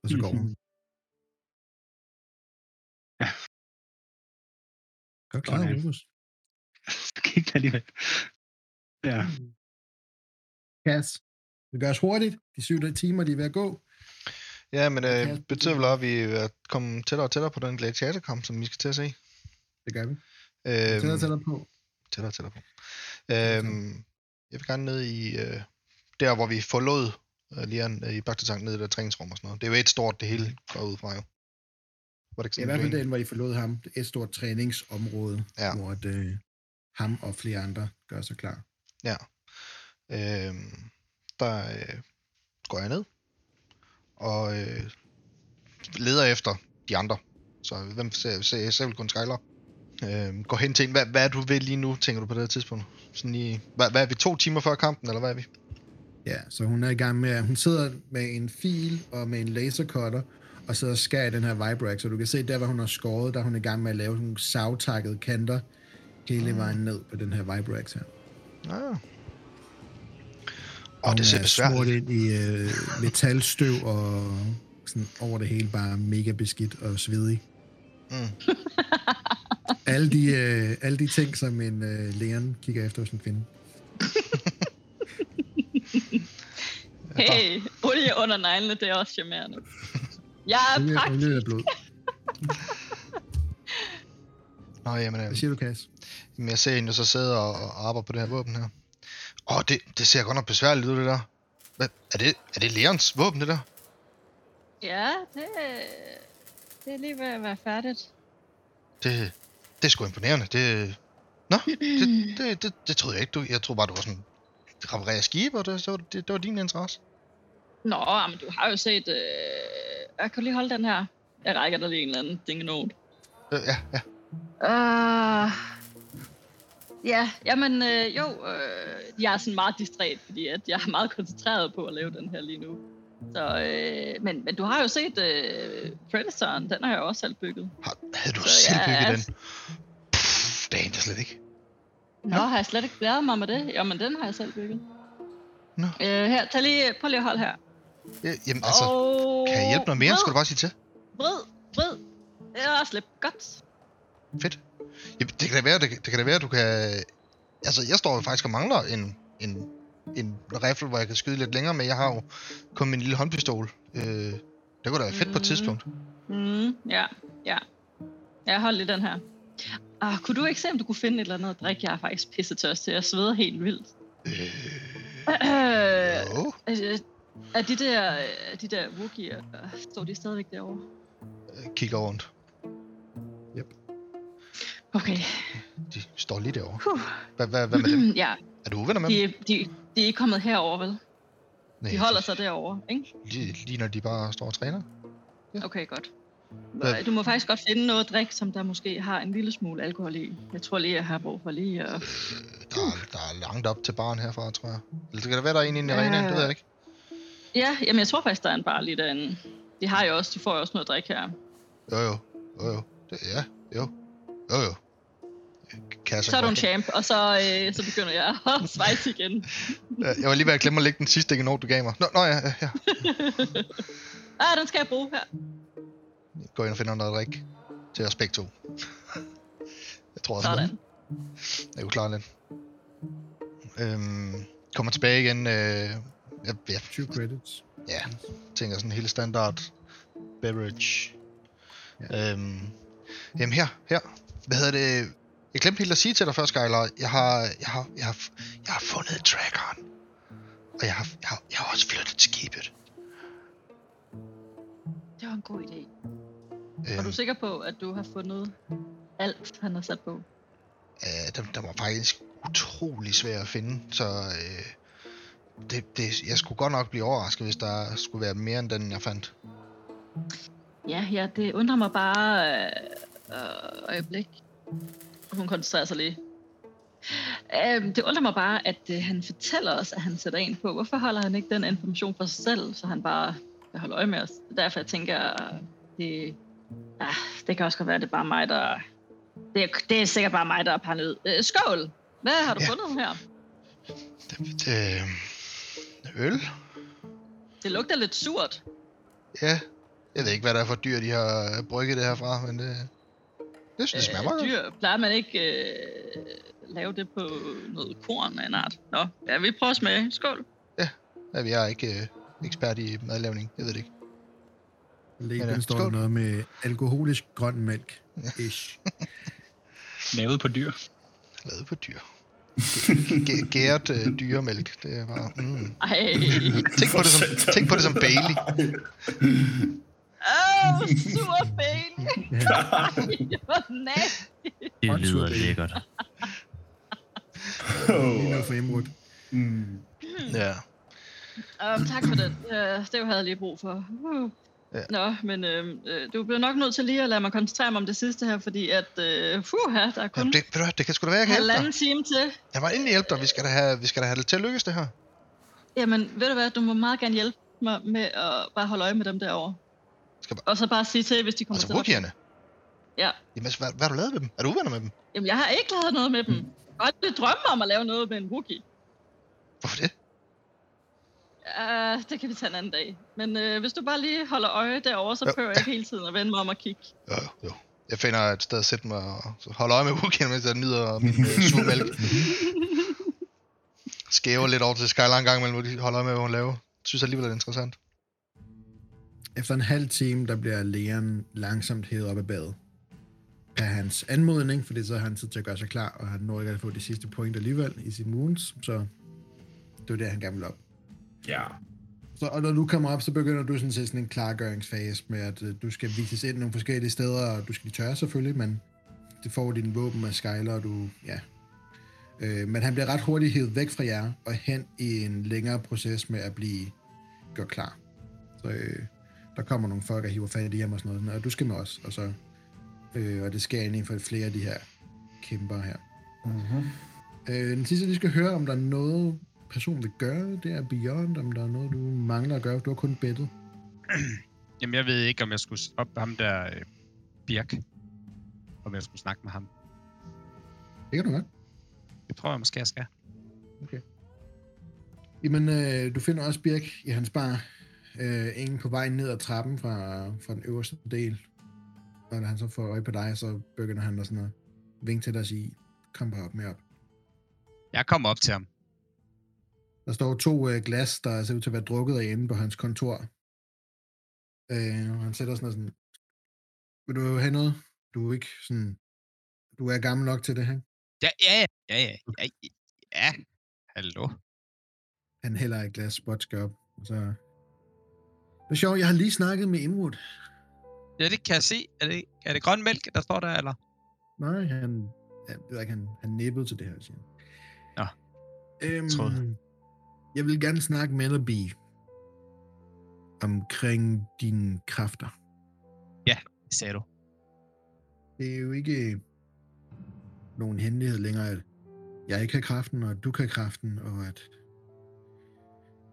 A: Og så går hun.
G: Ja.
A: Godt klaret. Rufus.
G: Så gik det alligevel. Ja.
A: Kas, det gøres hurtigt. De syv timer, de er ved at gå.
E: Ja, men øh, betyder vel også, at vi er kommet tættere og tættere på den gladiatorkamp, som vi skal til at se.
A: Det gør vi.
E: Øhm,
A: Tættere og tættere på.
E: tættere og tættere på. Øhm, jeg vil gerne ned i, øh, der hvor vi forlod øh, Lian øh, i Bagtetang, ned i det træningsrum og sådan noget. Det er jo et stort, det hele går ud fra jo. Var det ikke
A: Det er i hvert fald
E: det
A: den, hvor I forlod ham. Det er et stort træningsområde,
E: Ja.
A: hvor at, øh, ham og flere andre gør sig klar.
E: Ja. Øhm, der øh, går jeg ned og øh, leder efter de andre. Så hvem ser, ser jeg selv kun Skyler? Øhm, går hen til en. Hvad, hvad er du ved lige nu, tænker du på det her tidspunkt? Sådan i, hvad, hvad er vi, to timer før kampen, eller hvad er vi?
A: Ja, så hun er i gang med, hun sidder med en fil og med en lasercutter, og sidder og skærer i den her Vibrax, så du kan se, der hvor hun har skåret, der er hun i gang med at lave nogle savtakkede kanter hele vejen ned på den her Vibrax her.
E: Ah.
A: Og
E: Og det ser
A: er
E: besværligt.
A: ind i øh, metalstøv og sådan over det hele bare mega beskidt og svedig.
E: Mm.
A: alle, de, øh, alle de ting, som en øh, Leon kigger efter hos en kvinde.
B: Hey, olie under neglene, det er også charmerende. Jeg er
A: Olie,
B: praktisk.
A: olie af blod.
E: Nå, jamen, øh,
A: Hvad siger du, Kas?
E: jamen, jeg ser hende jo så sidde og, og arbejde på det her våben her. Åh, det, det ser godt nok besværligt ud, det der. Hvad, er, det, er det Leons våben, det der?
B: Ja, det, det er lige ved at være færdigt.
E: Det, det er sgu imponerende. Det, nå, det, det, det, det troede jeg ikke. Du, jeg troede bare, du var sådan reparere skib, og det, det, var, det, det var din interesse.
B: Nå, men du har jo set... Øh... Jeg kan lige holde den her. Jeg rækker dig lige en eller anden dingenot.
E: Øh, ja, ja.
B: Uh, ja, jamen øh, jo, øh, jeg er sådan meget distræt, fordi at jeg er meget koncentreret på at lave den her lige nu. Så, øh, men, men du har jo set øh, Predatoren, den har jeg også selv bygget.
E: Har, havde du
B: Så
E: selv
B: jeg
E: bygget
B: er-
E: den? Pff, det er slet ikke.
B: Nå, har jeg slet ikke glædet mig med det? Jamen, den har jeg selv bygget.
E: Nå.
B: Øh, her, tag lige, prøv lige at holde her.
E: Ja, jamen altså,
B: Og...
E: kan jeg hjælpe noget mere, skal du bare sige til.
B: Vrid, vrid. Ja, slip. Godt.
E: Fedt. Ja, det kan da være, det, kan- det kan da være, du kan... Altså, jeg står jo faktisk og mangler en, en, en rifle, hvor jeg kan skyde lidt længere med. Jeg har jo kun min lille håndpistol. Øh, det kunne da være fedt på et
B: Mhm.
E: tidspunkt.
B: Mm, ja, ja. Jeg holder lige den her. Ah, kunne du ikke se, om du kunne finde et eller andet at drikke? Jeg er faktisk pissetørstig. Jeg sveder helt vildt.
E: Øh,
B: Øh, øh, er de der, øh, de der Wookiee'er, øh, står de stadigvæk derovre?
E: Øh, Kigger rundt.
B: Okay.
E: De står lige derovre. Hvad, hvad, hvad med dem?
B: ja,
E: Er du uvenner med dem?
B: de, de, de er ikke kommet herover, vel?
E: Nej,
B: De holder sig derovre, ikke?
E: Lige, lige når de bare står og træner.
B: Okay, godt. Du må faktisk godt finde noget drik, som der måske har en lille smule alkohol i. Jeg tror lige, jeg har brug for lige at...
E: Øh, der, er, der er langt op til baren herfra, tror jeg. Eller kan da være, der er en inde i arenaen, det ved jeg ikke.
B: Ja, jamen jeg tror faktisk, der er en bar lige derinde. De har jo også, de får jo også noget drik her.
E: Jo, jo. Jo, jo. Det, ja, jo. Jo, jo. Kasser
B: Så er du en champ, og så, øh, så begynder jeg at svejse igen.
E: Jeg var lige ved at glemme at lægge den sidste ikke du gav mig. Nå, nå ja, ja.
B: ah, den skal jeg bruge her.
E: Jeg går ind og finder noget drik til os begge to. Jeg tror også,
B: Sådan.
E: jeg kunne klare lidt. Øhm, kommer tilbage igen. Øh, jeg, jeg
A: 20 credits.
E: ja, tænker sådan en helt standard beverage. Ja. Øhm, jamen her, her. Hvad hedder det? Jeg glemte helt at sige til dig før, Skylar. Jeg har, jeg har, jeg har, jeg har fundet trackeren. Og jeg har, jeg har, jeg har også flyttet skibet.
B: Det var en god idé. Er
E: Øhm,
B: du sikker på, at du har fundet alt, han har sat på?
E: Øh, den, den var faktisk utrolig svær at finde, så øh, det, det, jeg skulle godt nok blive overrasket, hvis der skulle være mere end den, jeg fandt.
B: Ja, ja, det undrer mig bare... Øh, øh, øjeblik. Hun koncentrerer sig lige. Øh, det undrer mig bare, at øh, han fortæller os, at han sætter en på. Hvorfor holder han ikke den information for sig selv, så han bare vil holde øje med os? Er derfor, jeg tænker, det, ja, det kan også godt være, at det er bare mig, der... Det er, det er sikkert bare mig, der er paranoid. Øh, skål! Hvad har du
E: Ja.
B: fundet her?
E: Det, det, øl?
B: Det lugter lidt surt.
E: Ja. Jeg ved ikke, hvad der er for dyr, de har brygget det her fra, men det, det synes jeg smager
B: Øh,
E: godt.
B: dyr, plejer man ikke øh, lave det på noget korn af en art? Nå, ja, vi prøver at smage. Skål.
E: Ja, jeg er ikke øh, ekspert i madlavning, jeg ved det ikke.
A: Labelen
E: Ja,
A: står der noget med alkoholisk grøn mælk. Ish.
G: Lavet på dyr.
E: Lavet på dyr. G- Gæret øh, dyremælk, det er bare... Mm.
B: Ej.
E: Tænk, på det som, tænk på det som Bailey.
B: Åh, oh, sur Bailey. Ej, hvor nasty.
D: Det lyder
A: det.
D: lækkert.
A: Lige noget for Imrud.
C: Mm.
E: Ja.
B: Um, tak for den. Ja, det havde jeg lige brug for. Uh.
E: Ja.
B: Nå, men øh, øh, du bliver nok nødt til lige at lade mig koncentrere mig om det sidste her, fordi at, øh, fuh, der er kun
E: Jamen, det, hvad, det kan sgu da være, jeg kan
B: halvanden time til.
E: Jeg var endelig hjælpe dig. Vi skal da have, vi skal da have det til at lykkes, det her.
B: Jamen, ved du hvad, du må meget gerne hjælpe mig med at bare holde øje med dem derovre.
E: Skal bare-
B: Og så bare sige til, hvis de kommer
E: Altså,
B: til dig.
E: rookierne.
B: Ja.
E: Jamen, altså, hvad, hvad har du lavet med dem? Er du uvenner med dem?
B: Jamen, jeg har ikke lavet noget med dem.
E: Mm.
B: Jeg har aldrig drømme om at lave noget med en rookie.
E: Hvorfor det?
B: Uh, det kan vi tage en anden dag. Men uh, hvis du bare lige holder øje derovre, så
E: Jo,
B: prøver jeg ikke hele tiden at vende mig om og kigge.
E: Jo, jo. Jeg finder et sted at sætte mig og så holde øje med rookierne, mens jeg nyder min øh, surmælk. Skæver lidt over til Skyline en gang imellem, hvor de holder øje med, hvad hun laver. Synes alligevel, det er interessant.
A: Efter en halv time, der bliver Leon langsomt hævet op af badet. Af hans anmodning, fordi så har han tid til at gøre sig klar, og han når ikke at få de sidste point alligevel i sin wounds, så det var der, han gerne ville op.
C: Ja.
A: Så, og når du kommer op, så begynder du sådan til sådan en klargøringsfase med, at øh, du skal vises ind nogle forskellige steder, og du skal lige tørre selvfølgelig, men det får din våben af Skyler, og du, ja. Øh, men han bliver ret hurtigt hævet væk fra jer, og hen i en længere proces med at blive gjort klar. Så øh, der kommer nogle folk, der hiver fat i ham og sådan noget, og du skal med os, og så, øh, og det sker inden for flere af de her kæmper her.
C: Mm-hmm.
A: Øh, den sidste, vi skal høre, om der er noget, personen vil gøre, det er Beyond, om der er noget, du mangler at gøre. Du har kun bettet.
F: Jamen, jeg ved ikke, om jeg skulle stoppe ham der øh, Birk. Om jeg skulle snakke med ham.
A: Det kan du godt.
F: Det tror jeg måske, jeg skal.
A: Jamen, øh, du finder også Birk i hans bar. Øh, ingen på vej ned ad trappen fra, fra den øverste del. Og når han så får øje på dig, så begynder han at sådan at vinke til dig og sige, kom bare op med op.
F: Jeg kommer op til ham.
A: Der står to øh, glas, der ser ud til at være drukket af inde på hans kontor. Øh, han sætter sådan og sådan, vil du have noget? Du er ikke sådan, du er gammel nok til det, ikke?
F: Ja, ja, ja, ja, ja, ja. Hallo.
A: Han hælder et glas spotske op. Og så... Det er sjovt, jeg har lige snakket med Imrud.
F: Ja, det kan jeg se. Er det, er det grøn mælk, der står der, eller?
A: Nej, han, jeg ved ikke, han, han nippede til det her, siger han.
F: Nå,
A: Øhm. Jeg vil gerne snakke med dig, Bi, omkring dine kræfter.
F: Det sagde du.
A: Det er jo ikke nogen hemmelighed længere, at jeg ikke har kraften, og du kan kraften, og at...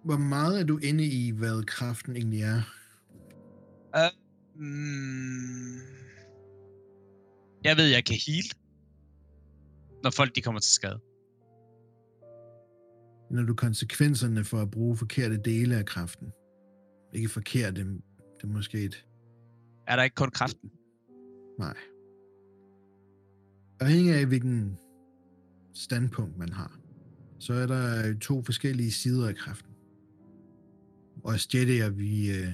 A: Hvor meget er du inde i, hvad kraften egentlig er?
F: Uh, mm, jeg ved, jeg kan heal, når folk de kommer til skade.
A: Når du konsekvenserne for at bruge forkerte dele af kraften? Ikke forkerte, det er måske et...
F: Er der ikke kun kraften?
A: Nej. Afhængig af, hvilken standpunkt man har, så er der to forskellige sider af kraften. Og Jedi'er, vi øh,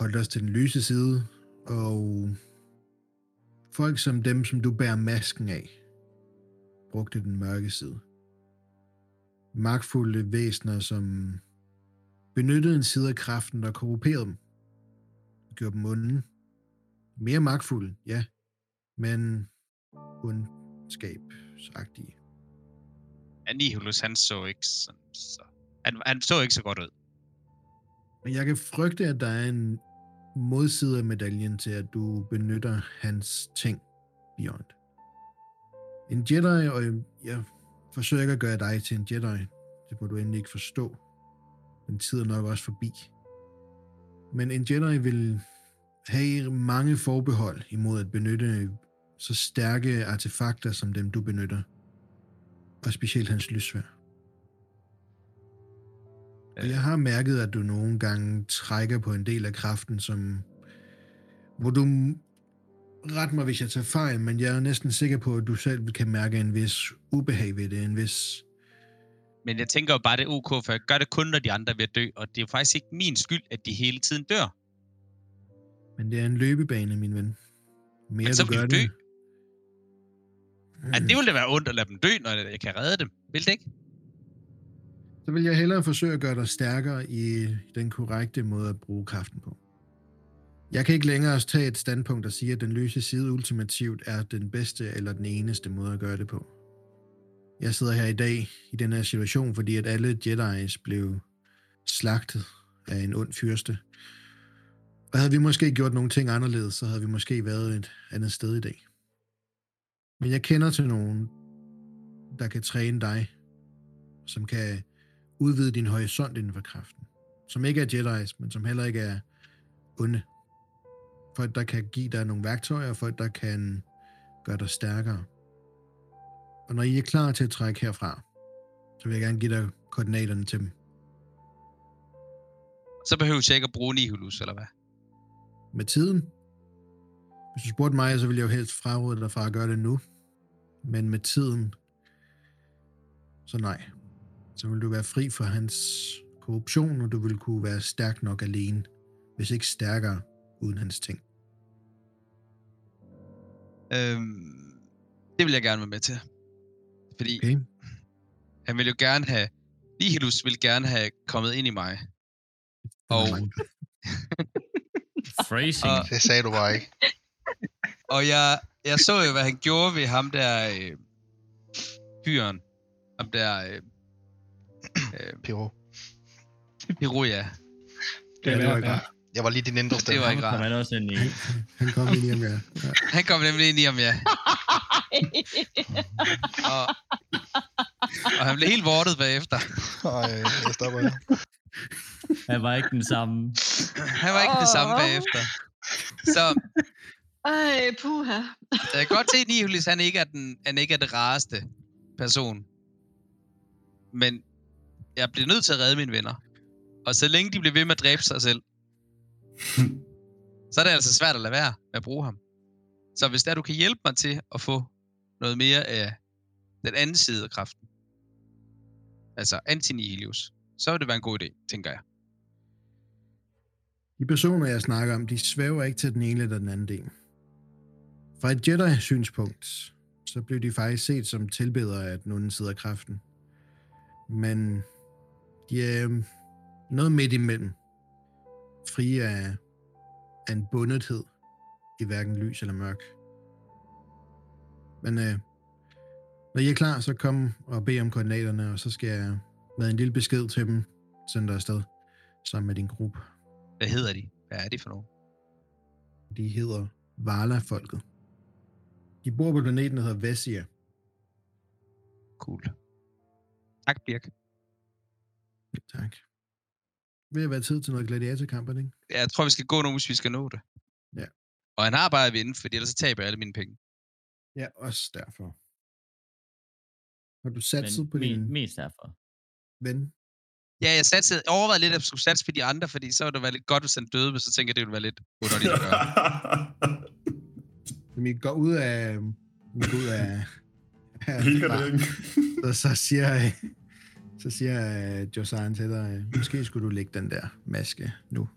A: holdt os til den lyse side, og folk som dem, som du bærer masken af, brugte den mørke side. Magtfulde væsener, som benyttede en side af kraften, der korrumperede dem. Gjorde dem onde. Mere magtfulde, ja, men ondskab agtige.
F: Ja, Nihilus, han så ikke sådan, så... Han, han så ikke så godt ud.
A: Men jeg kan frygte, at der er en modside af medaljen til, at du benytter hans ting, Beyond. En Jedi, og jeg forsøger ikke at gøre dig til en Jedi. Det må du endelig ikke forstå. Den tid er nok også forbi. Men en Jedi vil have mange forbehold imod at benytte så stærke artefakter som dem, du benytter. Og specielt hans lysvær. Og jeg har mærket, at du nogle gange trækker på en del af kraften, som... Hvor du... Ret mig, hvis jeg tager fejl, men jeg er næsten sikker på, at du selv kan mærke en vis ubehag ved det, en vis...
F: Men jeg tænker jo bare, det er ok, for jeg gør det kun, når de andre er ved at dø, og det er jo faktisk ikke min skyld, at de hele tiden dør.
A: Men det er en løbebane, min ven. Mere
F: Men så
A: du
F: vil de dø.
A: det...
F: Ja, det ville da være ondt at lade dem dø, når jeg kan redde dem. Vil det ikke?
A: Så vil jeg hellere forsøge at gøre dig stærkere i den korrekte måde at bruge kraften på. Jeg kan ikke længere tage et standpunkt og sige, at den løse side ultimativt er den bedste eller den eneste måde at gøre det på. Jeg sidder her i dag i den her situation, fordi at alle Jedi's blev slagtet af en ond fyrste. Og havde vi måske gjort nogle ting anderledes, så havde vi måske været et andet sted i dag. Men jeg kender til nogen, der kan træne dig, som kan udvide din horisont inden for kraften. Som ikke er Jedi's, men som heller ikke er onde. Folk, der kan give dig nogle værktøjer, folk, der kan gøre dig stærkere. Og når I er klar til at trække herfra, så vil jeg gerne give dig koordinaterne til dem.
F: Så behøver jeg ikke at bruge Nihilus, eller hvad?
A: Med tiden, hvis du spurgte mig, så ville jeg jo helst fraråde dig fra at gøre det nu. Men med tiden, så nej. Så vil du være fri for hans korruption, og du vil kunne være stærk nok alene, hvis ikke stærkere uden hans ting.
F: Øhm, det vil jeg gerne være med til. Fordi
A: Okay?
F: han vil jo gerne have... Nihilus vil gerne have kommet ind i mig. Og,
D: Phrasing.
F: Og-
E: Det sagde du bare ikke.
F: og jeg, jeg så jo, hvad han gjorde ved ham der... Øh, fyren. Ham der... Øh, øh,
E: Piro.
F: Piruja.
G: Det
A: Ja,
G: er
A: det var
E: Jeg var lige din indre
F: Det
E: stemme.
F: var ikke
D: Kom
F: rart.
D: han også ind i.
A: Han kom ind i ham, ja. ja.
F: Han kom nemlig ind i ham, ja. Og, og han blev helt vortet bagefter.
E: Ej, jeg stopper her.
D: Han var ikke den samme.
F: Han var ikke det samme
B: Åh.
F: bagefter. Så
B: Ej, puha.
F: jeg kan godt se, at Nihulis, han ikke er den, han ikke er det rareste person. Men jeg bliver nødt til at redde mine venner. Og så længe de bliver ved med at dræbe sig selv, så er det altså svært at lade være med at bruge ham. Så hvis der du kan hjælpe mig til at få noget mere af den anden side af kraften, altså antinihilius, så vil det være en god idé, tænker jeg.
A: De personer, jeg snakker om, de svæver ikke til den ene eller den anden del. Fra et Jedi-synspunkt, så blev de faktisk set som tilbedere af den onde side af kraften. Men de er øhm, noget midt imellem. Frie af, af en bundethed i hverken lys eller mørk. Men øh, når I er klar, så kom og bed om koordinaterne, og så skal jeg med en lille besked til dem sende dig afsted sammen med din gruppe.
F: Hvad hedder de? Hvad er de for nogen?
A: De hedder Vala-folket. De bor på planeten, der hedder Vessia.
F: Cool. Tak, Birk.
A: Tak. Vil det være tid til noget gladiatorkamp, ikke?
F: Jeg tror, vi skal gå nu, hvis vi skal nå det.
A: Ja.
F: Og han har bare at vinde, fordi ellers så taber jeg alle mine penge.
A: Ja, også derfor. Har du satset
D: Men
A: på din
D: me- mest derfor.
A: ven?
F: Ja, jeg satsede, jeg overvejede lidt, at jeg skulle satse på de andre, fordi så ville det være lidt godt, hvis han døde, men så tænker jeg, det ville være lidt underligt at gøre.
A: Når vi går ud af... Vi går ud af...
C: Helgardering.
A: så, så siger, så siger uh, Josan til dig, måske skulle du lægge den der maske nu.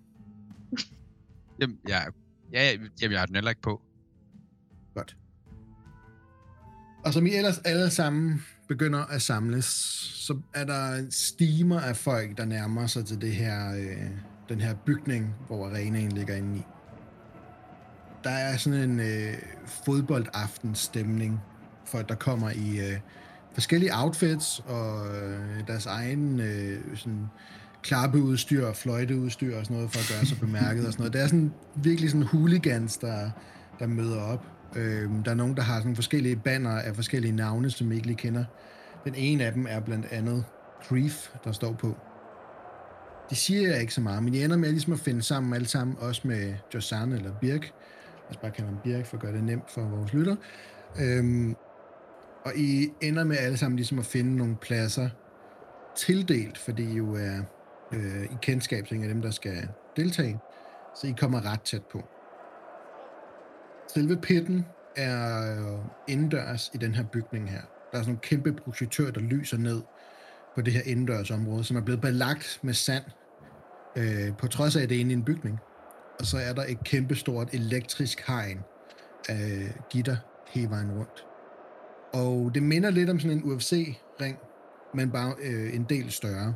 F: Jamen, jeg, ja, jamen, jeg har den heller ikke på.
A: Godt. Og som I ellers alle sammen begynder at samles, så er der stimer af folk, der nærmer sig til det her, øh, den her bygning, hvor arenaen ligger inde i. Der er sådan en øh, fodboldaftenstemning folk, der kommer i øh, forskellige outfits og øh, deres egen øh, sådan, klappeudstyr og fløjteudstyr og sådan noget, for at gøre sig bemærket og sådan noget. Det er sådan virkelig sådan hooligans, der, der møder op. Øh, der er nogen, der har sådan forskellige banner af forskellige navne, som I ikke lige kender. Den ene af dem er blandt andet Grief, der står på. De siger jeg ikke så meget, men de ender med ligesom at finde sammen alle sammen, også med Josanne eller Birk. Lad os bare kalde ham Birk, for at gøre det nemt for vores lytter. Øhm, og I ender med alle sammen ligesom at finde nogle pladser tildelt, fordi I jo er øh, i kendskab til dem, der skal deltage. Så I kommer ret tæt på. Selve pitten er øh, indendørs i den her bygning her. Der er sådan en kæmpe projektør, der lyser ned på det her indendørs område, som er blevet belagt med sand, øh, på trods af, at det er inde i en bygning. Og så er der et kæmpe stort elektrisk hegn af gitter hele vejen rundt. Og det minder lidt om sådan en UFC-ring, men bare øh, en del større.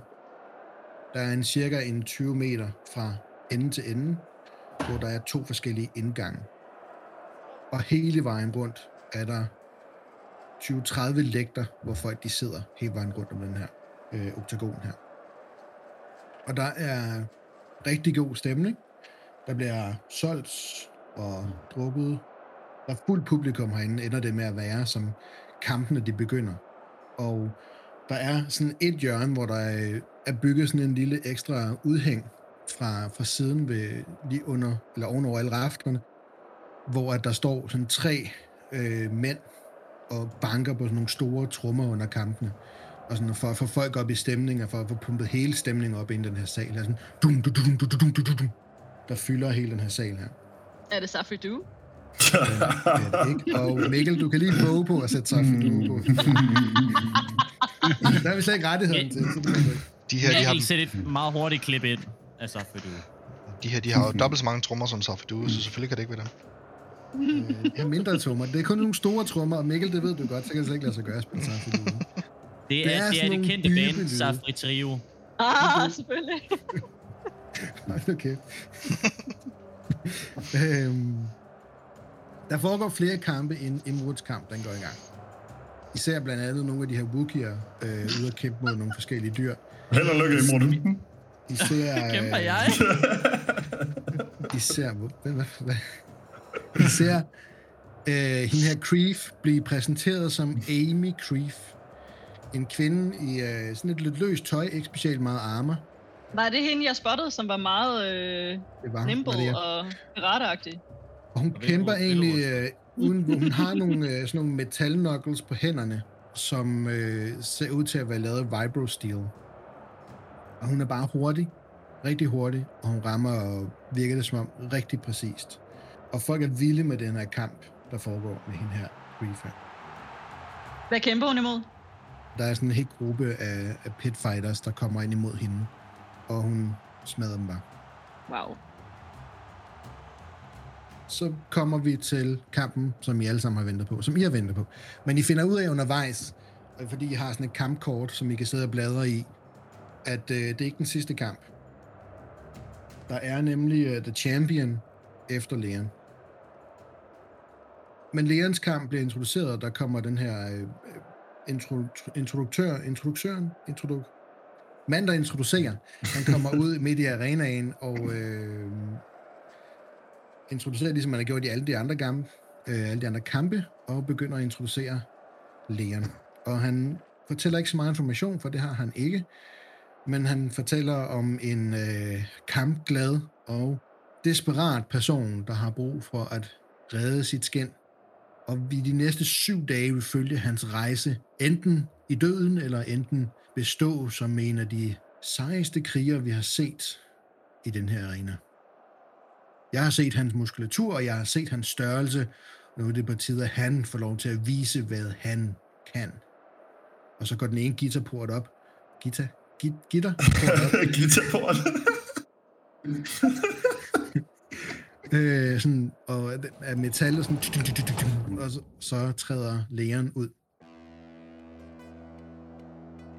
A: Der er en cirka en 20 meter fra ende til ende, hvor der er to forskellige indgange. Og hele vejen rundt er der 20-30 lægter, hvor folk de sidder hele vejen rundt om den her øh, oktagon her. Og der er rigtig god stemning. Der bliver solgt og drukket. Der er fuldt publikum herinde, ender det med at være, som kampene de begynder. Og der er sådan et hjørne, hvor der er- bygget sådan en lille ekstra udhæng fra, fra siden ved, lige under, eller ovenover alle rafterne, hvor at der står sådan tre øh, mænd og banker på sådan nogle store trommer under kampene. Og sådan for at få folk op i stemning, og for at få pumpet hele stemningen op i den her sal. Der, sådan, dum, dum, dum, dum, dum, dum, dum, dum, der fylder hele den her sal her.
B: Er det Safri Du?
A: Det ikke. Og Mikkel, du kan lige våge på at sætte sig for du på. Der er vi slet ikke rettigheden til, så det det.
E: De her, de
D: Jeg
E: har,
D: vil sætte et meget hurtigt klip ind. Altså, for du.
E: de her, de har jo dobbelt så mange trommer som Safadu, så selvfølgelig kan det ikke være dem.
A: Øh, Jeg har mindre trommer. Det er kun nogle store trommer, og Mikkel, det ved du godt, så kan det slet ikke lade sig gøre at spille sig for du.
D: Det er, det, er
A: sådan
D: det kendte band. Safri Trio.
B: Ah, selvfølgelig.
A: Okay. øhm, der foregår flere kampe, end Imruds kamp, den går i gang. Især blandt andet nogle af de her Wookie'er øh, ude at kæmpe mod nogle forskellige dyr.
C: Held og lykke, Imrud.
A: Især,
B: Kæmper
A: øh,
B: jeg?
A: Især, hvad, hvad, hvad? Især øh, hende her Creef blive præsenteret som Amy Creef. En kvinde i øh, sådan et lidt løst tøj, ikke specielt meget armor.
B: Var det hende, jeg spottede, som var meget øh,
A: Det var,
B: nimble
A: var det,
B: og piratagtig?
A: Og hun
D: Og
A: kæmper
D: Velrod-
A: egentlig, øh, uden, hvor hun har nogle, øh, sådan nogle metal knuckles på hænderne, som øh, ser ud til at være lavet af vibro steel. Og hun er bare hurtig, rigtig hurtig, og hun rammer, og virker det som om, rigtig præcist. Og folk er vilde med den her kamp, der foregår med hende her, Reefer.
B: Hvad kæmper hun imod?
A: Der er sådan en hel gruppe af, af pitfighters, der kommer ind imod hende, og hun smadrer dem bare.
B: Wow.
A: Så kommer vi til kampen, som I alle sammen har ventet på, som I har ventet på. Men I finder ud af undervejs, øh, fordi I har sådan et kampkort, som I kan sidde og bladre i, at øh, det er ikke den sidste kamp. Der er nemlig uh, The Champion efter Leon. Men Leons kamp bliver introduceret, og der kommer den her øh, intro, introduktør, introduktøren, introdu, mand, der introducerer, han kommer ud midt i arenaen, og øh, introducerer, ligesom man har gjort i alle de andre, gamle, øh, alle de andre kampe, og begynder at introducere Leon. Og han fortæller ikke så meget information, for det har han ikke, men han fortæller om en øh, kampglad og desperat person, der har brug for at redde sit skin. Og vi de næste syv dage vil følge hans rejse, enten i døden, eller enten bestå som en af de sejeste krigere, vi har set i den her arena. Jeg har set hans muskulatur, og jeg har set hans størrelse. Nu er det på tide, at han får lov til at vise, hvad han kan. Og så går den ene guitarport op. Guitar? Git, gitter?
C: Guitarport.
A: øh, sådan, og af metal, og, sådan, og så, så træder lægeren ud.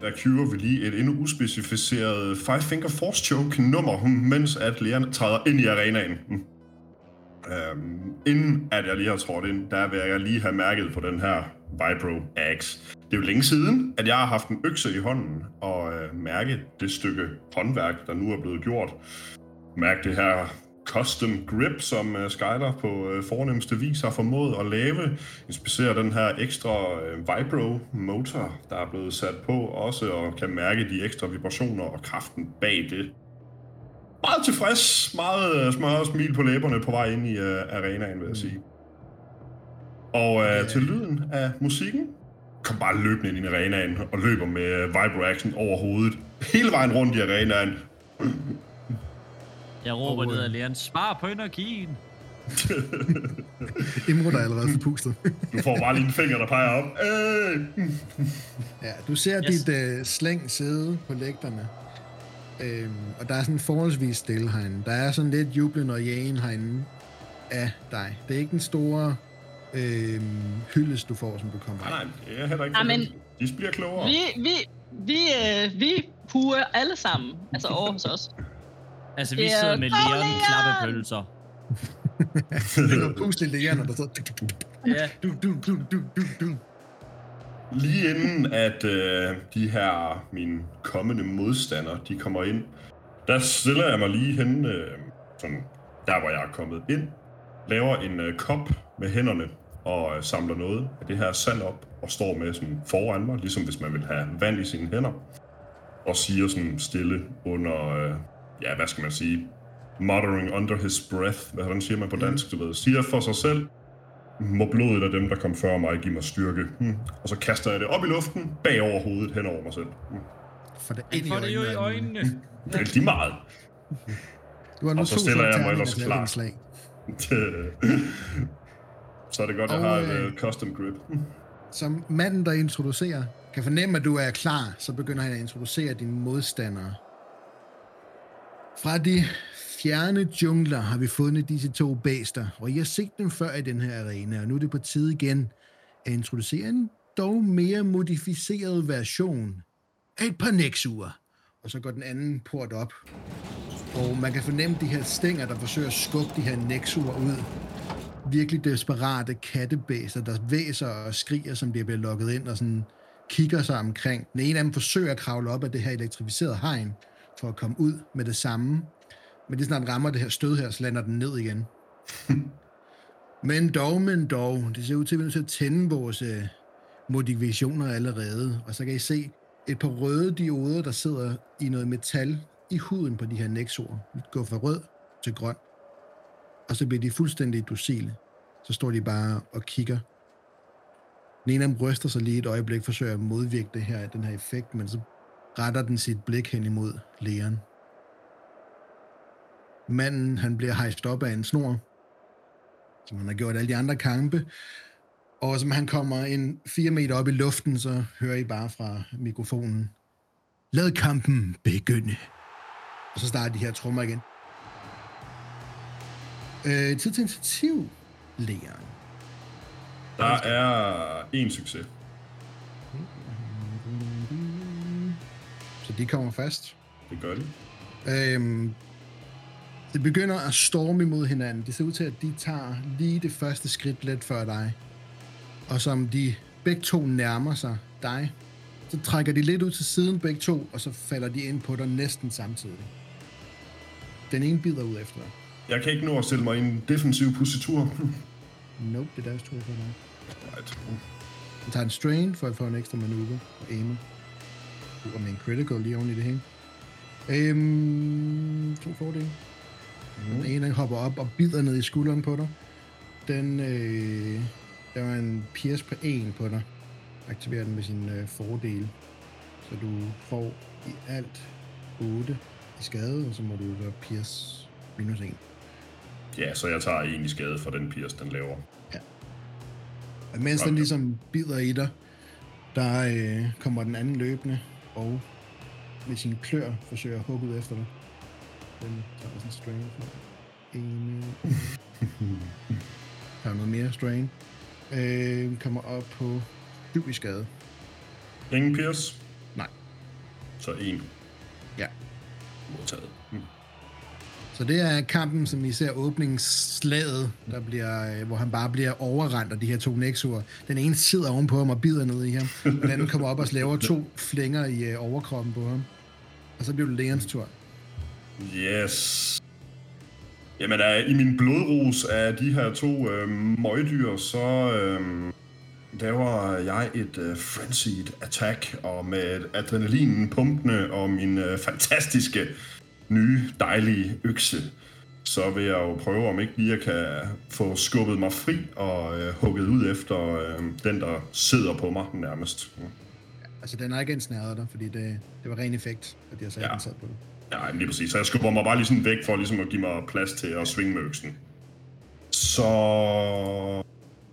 C: Der kører vi lige et endnu uspecificeret Five Finger Force Choke nummer, hmm, mens at lægerne træder ind i arenaen. Hmm. Øhm, inden at jeg lige har trådt ind, der vil jeg lige have mærket på den her Vibro Axe. Det er jo længe siden, at jeg har haft en økse i hånden og øh, mærke det stykke håndværk, der nu er blevet gjort. Mærke det her custom grip, som uh, Skyler på uh, fornemmeste vis har formået at lave. Inspicere den her ekstra uh, vibro motor, der er blevet sat på også, og kan mærke de ekstra vibrationer og kraften bag det. Meget tilfreds, meget uh, smør og smil på læberne på vej ind i arenaen, vil jeg sige. Og
A: Ja.
C: til lyden af musikken, kom bare løbende ind i arenaen og løber med uh, vibro action over hovedet. Hele vejen rundt i arenaen.
D: Jeg råber
A: Og,
D: ned ad læren, spar på energien.
A: Imrud er allerede forpustet.
C: Du får bare lige en finger, der peger op. Øh.
A: Ja, du ser
D: Yes.
A: dit øh, slæng sidde på lægterne. Øhm, og der er sådan forholdsvis stille herinde. Der er sådan lidt jublen og jagen herinde af dig. Det er ikke den store øhm, hyldest, du får, som du kommer
C: Nej, nej, det er heller ikke.
B: Amen.
C: De bliver klogere.
B: Vi, vi, vi, øh, vi puger alle sammen, altså over hos os.
D: Altså, vi
B: er
D: sidder med
B: Leon!
D: Leon klappepølser.
A: Det er pludselig lægerne, der sidder...
D: Ja,
A: Du, du, du, du, du, du.
C: Lige inden at øh, de her mine kommende modstandere, de kommer ind, der stiller jeg mig lige hen, øh, sådan, der hvor jeg er kommet ind, laver en øh, kop med hænderne og øh, samler noget af det her sand op og står med sådan foran mig, ligesom hvis man vil have vand i sine hænder, og siger sådan stille under, øh, ja, hvad skal man sige, muttering under his breath, hvordan siger man på dansk, du ved, siger for sig selv, må blodet af dem, der kom før mig, give mig styrke. Hmm. Og så kaster jeg det op i luften, bag over hovedet, hen over mig selv. Hmm.
A: For det ind i
D: får det jo i
A: øjnene.
D: øjnene.
C: Det er lige meget.
A: Du har nu
C: Og så stiller jeg mig ellers klar. så er det godt, at jeg har et
A: øh,
C: uh, custom grip.
A: Som manden, der introducerer, kan fornemme, at du er klar, så begynder han at introducere dine modstandere. Fra de fjerne jungler har vi fundet disse to bæster, og jeg har set dem før i den her arena, og nu er det på tide igen at introducere en dog mere modificeret version af et par nexuer. Og så går den anden port op, og man kan fornemme de her stænger, der forsøger at skubbe de her nexuer ud virkelig desperate kattebæster, der væser og skriger, som de bliver lukket ind, og sådan kigger sig omkring. Den ene af dem forsøger at kravle op af det her elektrificerede hegn, for at komme ud med det samme. Men det snart rammer det her stød her, så lander den ned igen. men dog, men dog, det ser ud til, at vi er nødt til at tænde vores øh, motivationer allerede. Og så kan I se et par røde dioder, der sidder i noget metal i huden på de her nexoer. De går fra rød til grøn og så bliver de fuldstændig docile. Så står de bare og kigger. Den ene af dem ryster sig lige et øjeblik, forsøger at modvirke det her, den her effekt, men så retter den sit blik hen imod lægeren. Manden, han bliver hejst op af en snor, som han har gjort alle de andre kampe, og som han kommer en 4 meter op i luften, så hører I bare fra mikrofonen, lad kampen begynde. Og så starter de her trommer igen. Øh, tid til initiativ, lægeren.
C: Der er en succes.
A: De kommer fast.
C: Det gør det.
A: Øhm, det begynder at storme imod hinanden. Det ser ud til, at de tager lige det første skridt lidt før dig. Og som de begge to nærmer sig dig, så trækker de lidt ud til siden begge to, og så falder de ind på dig næsten samtidig. Den ene bider ud efter dig.
C: Jeg kan ikke nå at stille mig i en defensiv positur.
A: Nope, det er deres tur for dig.
C: right.
A: Han tager en strain for at få en ekstra manøvre og aimer. Og med en critical lige oven i det hele. Øhm, to fordele. Mm. Den ene hopper op og bider ned i skulderen på dig. Den, øh, der var en pierce på en på dig. Aktiverer den med sin øh, fordel. Så du får i alt 8 i skade, og så må du gøre pierce minus 1.
C: Ja, så jeg tager en i skade for den pierce, den laver.
A: Og mens den
C: Okay.
A: ligesom bider i dig, der øh, kommer den anden løbende, og med sine klør forsøger at hugge ud efter dig. Den tager sådan en strain en... Der er noget mere strain. Øh, kommer op på 7 i skade.
C: Ingen pierce?
A: Nej.
C: Så en
A: Ja.
C: modtaget. Hmm.
A: Så det er kampen, som I ser åbningsslaget, der bliver, øh, hvor han bare bliver overrendt af de her to nexuer. Den ene sidder ovenpå ham og bider ned i ham, og den anden kommer op og laver to flænger i øh, overkroppen på ham. Og så bliver det Leons tur.
C: Yes. Jamen, uh, i min blodrus af de her to øh, møgdyr, så øh, laver jeg et øh, frenzied attack, og med adrenalinen pumpende og min øh, fantastiske, nye, dejlige økse, så vil jeg jo prøve, om ikke lige jeg kan få skubbet mig fri og uh, hugget ud efter uh, den, der sidder på mig nærmest.
A: Altså, den er ikke ensnæret der, fordi det, det var ren effekt, at jeg sagde,
C: Ja.
A: den sad på det.
C: Ja, lige præcis. Så jeg skubber mig bare lige sådan væk for ligesom at give mig plads til at svinge med øksen. Så...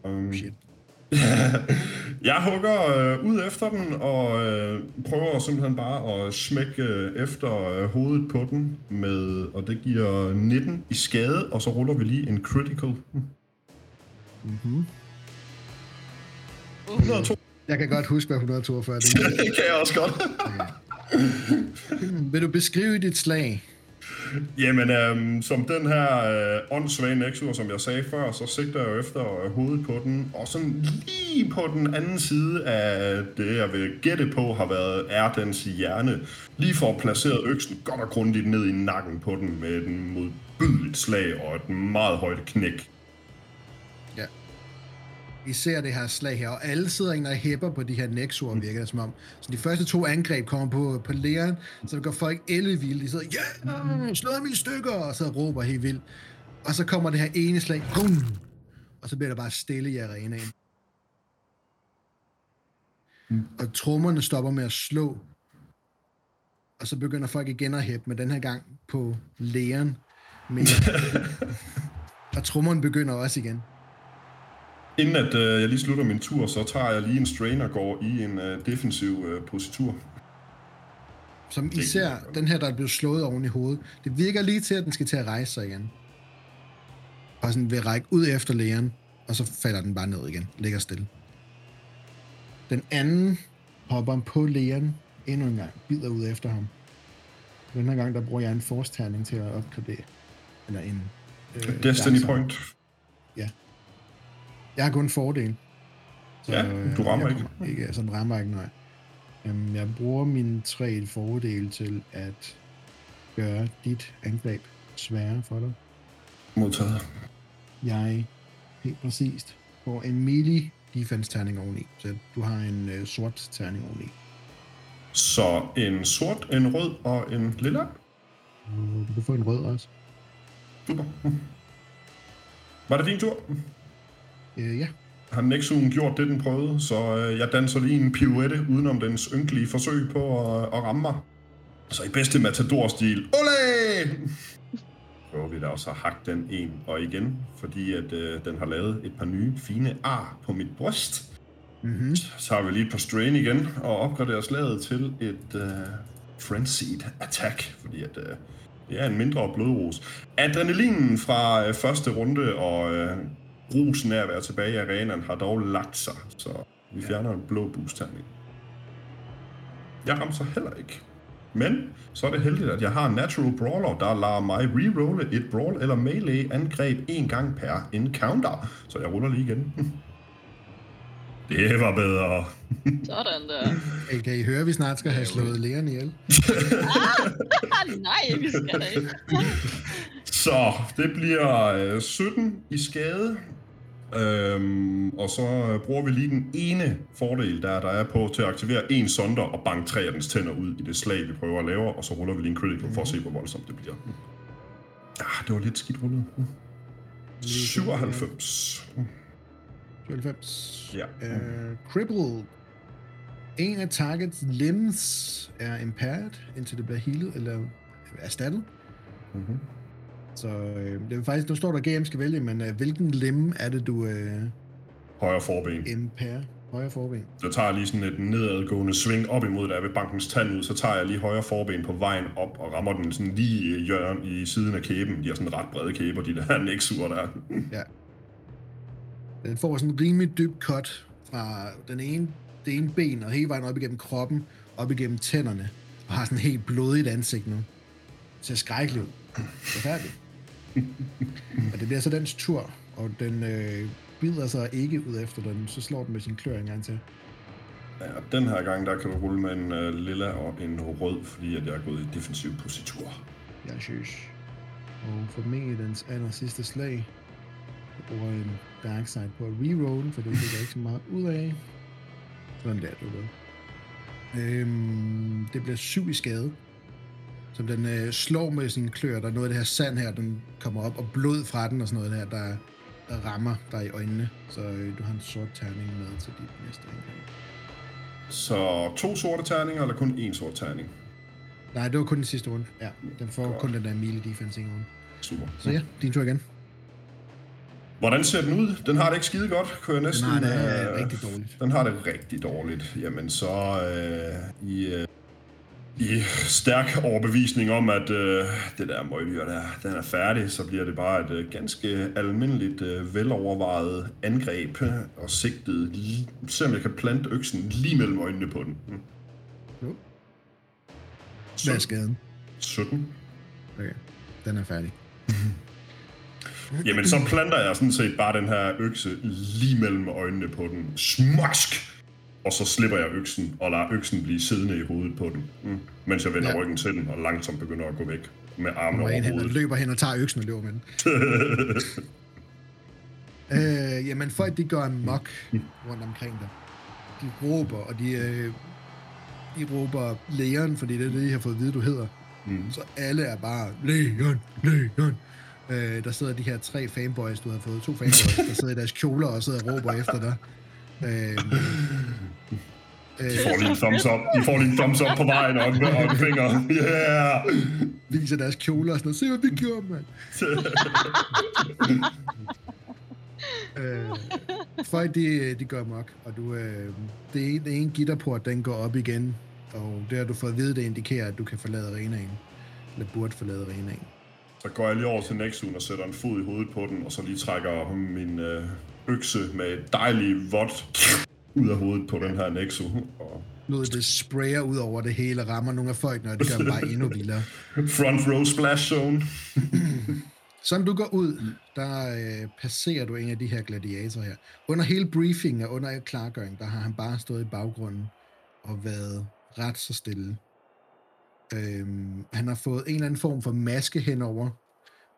C: Um,
A: Shit.
C: jeg hugger øh, ud efter den og øh, prøver simpelthen bare at smække øh, efter øh, hovedet på den med, og det giver 19 i skade, og så ruller vi lige en critical.
A: Mm-hmm.
C: 102.
A: Jeg kan godt huske, hvad 142 er.
C: det kan jeg også godt.
A: Vil du beskrive dit slag?
C: Jamen, øhm, som den her øh, åndssvage Nexus, som jeg sagde før, så sigter jeg jo efter øh, hovedet på den, og sådan lige på den anden side af det, jeg vil gætte på, har været Erdens hjerne, lige for at placere øksen godt og grundigt ned i nakken på den med et modbydeligt slag og et meget højt knæk.
A: I ser det her slag her, og alle sidder egentlig og hæpper på de her nexuer, virker det som om. Så de første to angreb kommer på, på læren, så går folk ellevilde. De sidder, ja, yeah, slå ham i stykker, og så råber helt vildt. Og så kommer det her ene slag, bum, og så bliver der bare stille i arenaen. Og trommerne stopper med at slå, og så begynder folk igen at hæppe, men den her gang på læren. Men, og trommerne begynder også igen.
C: Inden at øh, jeg lige slutter min tur, så tager jeg lige en strain og går i en øh, defensiv øh, positur.
A: Som især den her, der er blevet slået oven i hovedet. Det virker lige til, at den skal til at rejse sig igen. Og sådan vil række ud efter lægeren, og så falder den bare ned igen. Ligger stille. Den anden hopper på lægeren endnu en gang. Bider ud efter ham. Den her gang, der bruger jeg en force-terning til at opgradere. Eller en... Øh,
C: Destiny
A: gang-
C: point.
A: Jeg har kun fordel.
C: Ja,
A: øh,
C: du rammer
A: jeg
C: ikke.
A: ikke. Sådan rammer ikke, nej. Øhm, jeg bruger min tre fordel til at gøre dit angreb sværere for dig.
C: Modtaget.
A: Jeg helt præcist får en melee defense terning oveni. Så du har en øh, sort terning oveni.
C: Så en sort, en rød og en lilla.
A: Øh, Du kan få en rød også.
C: Super. Var det din tur?
A: Øh, ja.
C: Har Nexuen gjort det, den prøvede, så øh, jeg danser lige en pirouette udenom dens ynkelige forsøg på at, at ramme mig. Så i bedste matador-stil, Ole! Prøver vi da også at hakke den en og igen, fordi at øh, den har lavet et par nye fine ar på mit bryst.
A: Mm-hmm.
C: Så tager vi lige på strain igen og opgraderer slaget til et øh, frenzied attack, fordi at, øh, det er en mindre blodrus. Adrenalinen fra øh, første runde og øh, rusen af at være tilbage i arenaen har dog lagt sig, så vi fjerner en blå boost-terning. Jeg rammer så heller ikke. Men så er det heldigt, at jeg har en Natural Brawler, der lader mig rerolle et Brawl eller Melee angreb en gang per encounter. Så jeg ruller lige igen. Det var bedre.
B: Sådan der.
A: Hey, kan I høre, at vi snart skal have slået lægerne ihjel?
B: Ah, nej, vi skal da ikke.
C: Så det bliver øh, 17 i skade. Øhm, og så øh, bruger vi lige den ene fordel, der, der er på til at aktivere en sonder og banke tre af dens tænder ud i det slag, vi prøver at lave, og så ruller vi lige en critical for at se, hvor voldsomt det bliver. Ah, det var lidt skidt rullet. 97.
A: 95.
C: Ja.
A: Uh, crippled. En af targets limbs er impaired, indtil det bliver healet eller erstattet.
C: Mm-hmm.
A: Så øh, det er faktisk, nu står der GM skal vælge, men øh, hvilken lim er det, du øh,
C: Højre forben.
A: impair? Højre forben.
C: Så tager jeg lige sådan et nedadgående sving op imod, der er ved bankens tand ud, så tager jeg lige højre forben på vejen op og rammer den sådan lige i hjørnet i siden af kæben. De har sådan ret brede kæber, de der nexuer der.
A: Den får sådan en rimelig dyb cut fra den ene, det ene ben og hele vejen op igennem kroppen, op igennem tænderne, og har sådan et helt blodigt ansigt nu. Det ser skrækkeligt ud. Det færdigt. Og det bliver så dens tur, og den øh, bider sig ikke ud efter den, så slår den med sin klør en gang til.
C: Ja, den her gang, der kan du rulle med en uh, lilla og en rød, fordi at jeg er gået i defensiv positur.
A: Jeg synes. Og for mig dens aller sidste slag, jeg bruger en dark side på at reroll, for det jeg ikke så meget ud af. Sådan der, du ved. Øhm, det bliver syv i skade. Som den øh, slår med sin klør. Der er noget af det her sand her, den kommer op, og blod fra den og sådan noget der, der, der rammer dig i øjnene. Så øh, du har en sort terning med til dit næste angreb.
C: Så to sorte terninger, eller kun én sort terning?
A: Nej, det var kun den sidste runde. Ja, den får
C: Godt.
A: kun den der melee defense en runde.
C: Super.
A: Så ja, din tur igen.
C: Hvordan ser den ud? Den har det ikke skide godt, kunne jeg
A: Den
C: næsten...
A: har det
C: øh,
A: øh, rigtig dårligt.
C: Den har det rigtig dårligt. Jamen så øh, i, øh, i stærk overbevisning om, at øh, det der møgdyr der, den er færdig, så bliver det bare et øh, ganske almindeligt, øh, velovervejet angreb øh, og sigtet, lige, selvom jeg kan plante øksen lige mellem øjnene på den. Mm.
A: Jo. Hvad er
C: 17.
A: skaden?
C: 17.
A: Okay, den er færdig.
C: Jamen, så planter jeg sådan set bare den her økse lige mellem øjnene på den. Smask! Og så slipper jeg øksen, og lader øksen blive siddende i hovedet på den. Mm. Mens jeg vender
A: Ja.
C: ryggen til den, og langsomt begynder at gå væk med armene
A: en
C: over hovedet.
A: løber hen og tager øksen og løber med den. øh, jamen, folk de går amok rundt omkring dig. De råber, og de, øh, de råber Leon, fordi det er det, de har fået at vide, du hedder.
C: Mm.
A: Så alle er bare, Leon, Leon. Øh, der sidder de her tre fanboys, du har fået to fanboys, der sidder i deres kjoler og sidder og råber efter dig. Øh, øh,
C: De får lige en thumbs up. De får lige en thumbs up på vejen og en, og en finger. Yeah!
A: viser deres kjoler og sådan noget. Se, hvad vi gjorde, mand. øh, folk, de, de går amok, og du, øh, det, ene, det ene gitterport, den går op igen, og det har du fået at vide, det indikerer, at du kan forlade arenaen. Eller burde forlade arenaen.
C: Så går jeg lige over til Nexun og sætter en fod i hovedet på den, og så lige trækker min øh, økse med et dejligt vådt ud af hovedet på den her Nexu. Og
A: Blodet det sprayer ud over det hele, og rammer nogle af folk, når det gør dem bare endnu vildere.
C: front row splash zone.
A: Som du går ud, der øh, passerer du en af de her gladiatorer her. Under hele briefingen og under klargøring, der har han bare stået i baggrunden og været ret så stille. Øhm, han har fået en eller anden form for maske henover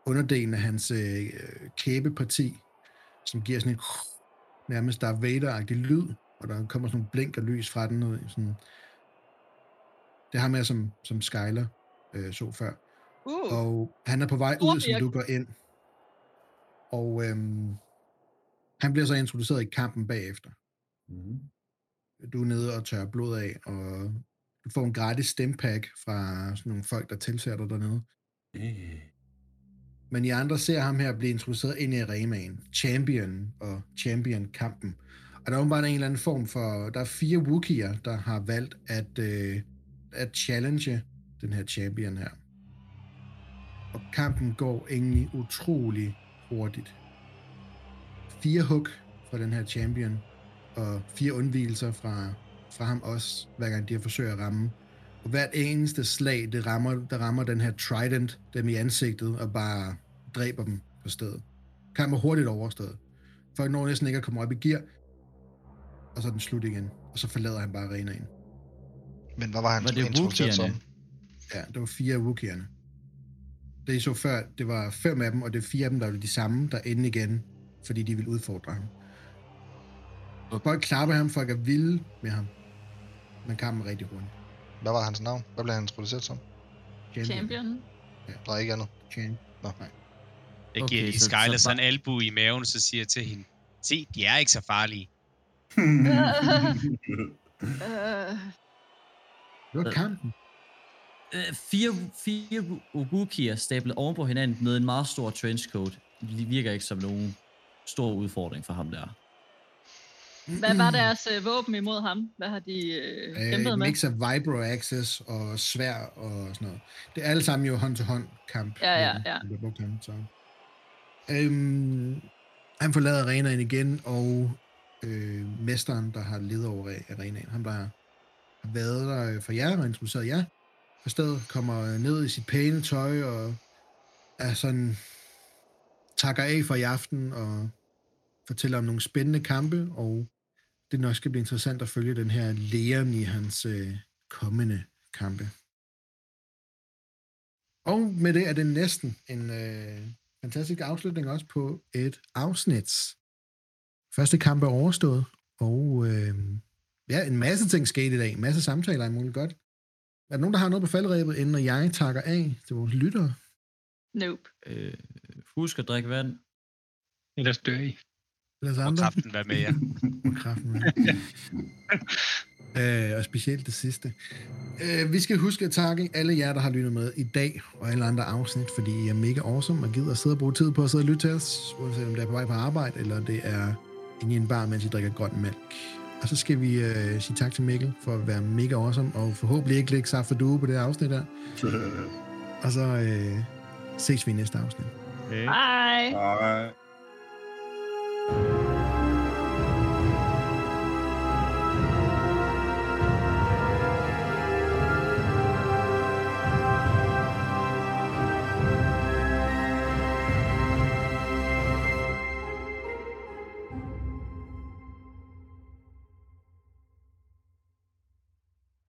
A: underdelen af hans øh, kæbeparti, som giver sådan en nærmest Darth Vader-agtig lyd, og der kommer sådan nogle blink og lys fra den. og Sådan. Det har med som, som Skyler øh, så før.
B: Uh,
A: Og han er på vej ud, som du går ind. Og øhm, han bliver så introduceret i kampen bagefter.
C: Mm.
A: Du er nede og tørrer blod af, og du får en gratis stempack fra sådan nogle folk, der tilser dig dernede. Men I andre ser ham her blive introduceret ind i arenaen. Champion og Champion-kampen. Og der er åbenbart en eller anden form for... Der er fire Wookier, der har valgt at, øh, at challenge den her champion her. Og kampen går egentlig utrolig hurtigt. Fire hook fra den her champion, og fire undvigelser fra, fra ham også, hver gang de har forsøgt at ramme. Og hvert eneste slag, det rammer, der rammer den her trident dem i ansigtet, og bare dræber dem på stedet. Kampen er hurtigt overstået. Folk når næsten ikke at komme op i gear, og så er den slut igen. Og så forlader han bare arenaen.
E: Men hvad var han
D: Var det
E: introduceret som?
A: Ja, det var fire af Wookieerne. Det I så før, det var fem af dem, og det er fire af dem, der var de samme, der endte igen, fordi de ville udfordre ham. Og folk klapper ham, folk er vilde med ham. Men kampen er rigtig hurtigt.
E: Hvad var hans navn? Hvad blev han introduceret som?
B: champion.
E: Der er ikke andet.
A: Champ.
E: Nå.
A: Nej.
F: Jeg
D: Okay,
F: giver lige
D: så-
F: Skyler
D: så
F: sådan
D: bare-
F: en albu i maven, så siger jeg til hende, se, de er ikke så farlige.
B: Øh,
A: Det var kampen.
D: Øh, fire, fire Wookieer stablet oven på hinanden med en meget stor trenchcoat. Det virker ikke som nogen stor udfordring for ham der.
B: hvad var deres øh, våben imod ham? Hvad har de øh,
A: Øh,
B: kæmpet
A: en
B: med?
A: mix af vibro access og svær og sådan noget. Det er alle sammen jo hånd-til-hånd kamp.
B: Ja, ja, ja.
A: ham, så. Øhm, han forlader arenaen igen, og øh, mesteren, der har ledet over arenaen, ham der har været der øh, for jer og introduceret jer, på stedet kommer øh, ned i sit pæne tøj og er sådan, takker af for i aften og fortæller om nogle spændende kampe, og det nok skal blive interessant at følge den her Leon i hans øh, kommende kampe. Og med det er det næsten en øh, fantastisk afslutning også på et afsnit. Første kamp er overstået, og øh, ja, en masse ting skete i dag. En masse samtaler er muligt godt. Er der nogen, der har noget på faldrebet, inden jeg takker af til vores lyttere?
B: Nope.
D: Øh, husk at drikke vand.
G: Ellers dør I.
F: Og
A: andre.
F: kraften være med jer.
A: Og kraften med. øh, og specielt det sidste. Øh, vi skal huske at takke alle jer, der har lyttet med i dag, og alle andre afsnit, fordi I er mega awesome og gider at sidde og bruge tid på at sidde og lytte til os, uanset om det er på vej på arbejde, eller det er inde i en bar, mens I drikker grøn mælk. Og så skal vi øh, sige tak til Mikkel for at være mega awesome, og forhåbentlig ikke lægge sig for due på det her afsnit her. Og så øh, ses vi i næste afsnit.
D: Okay.
B: Bye.
C: Nej.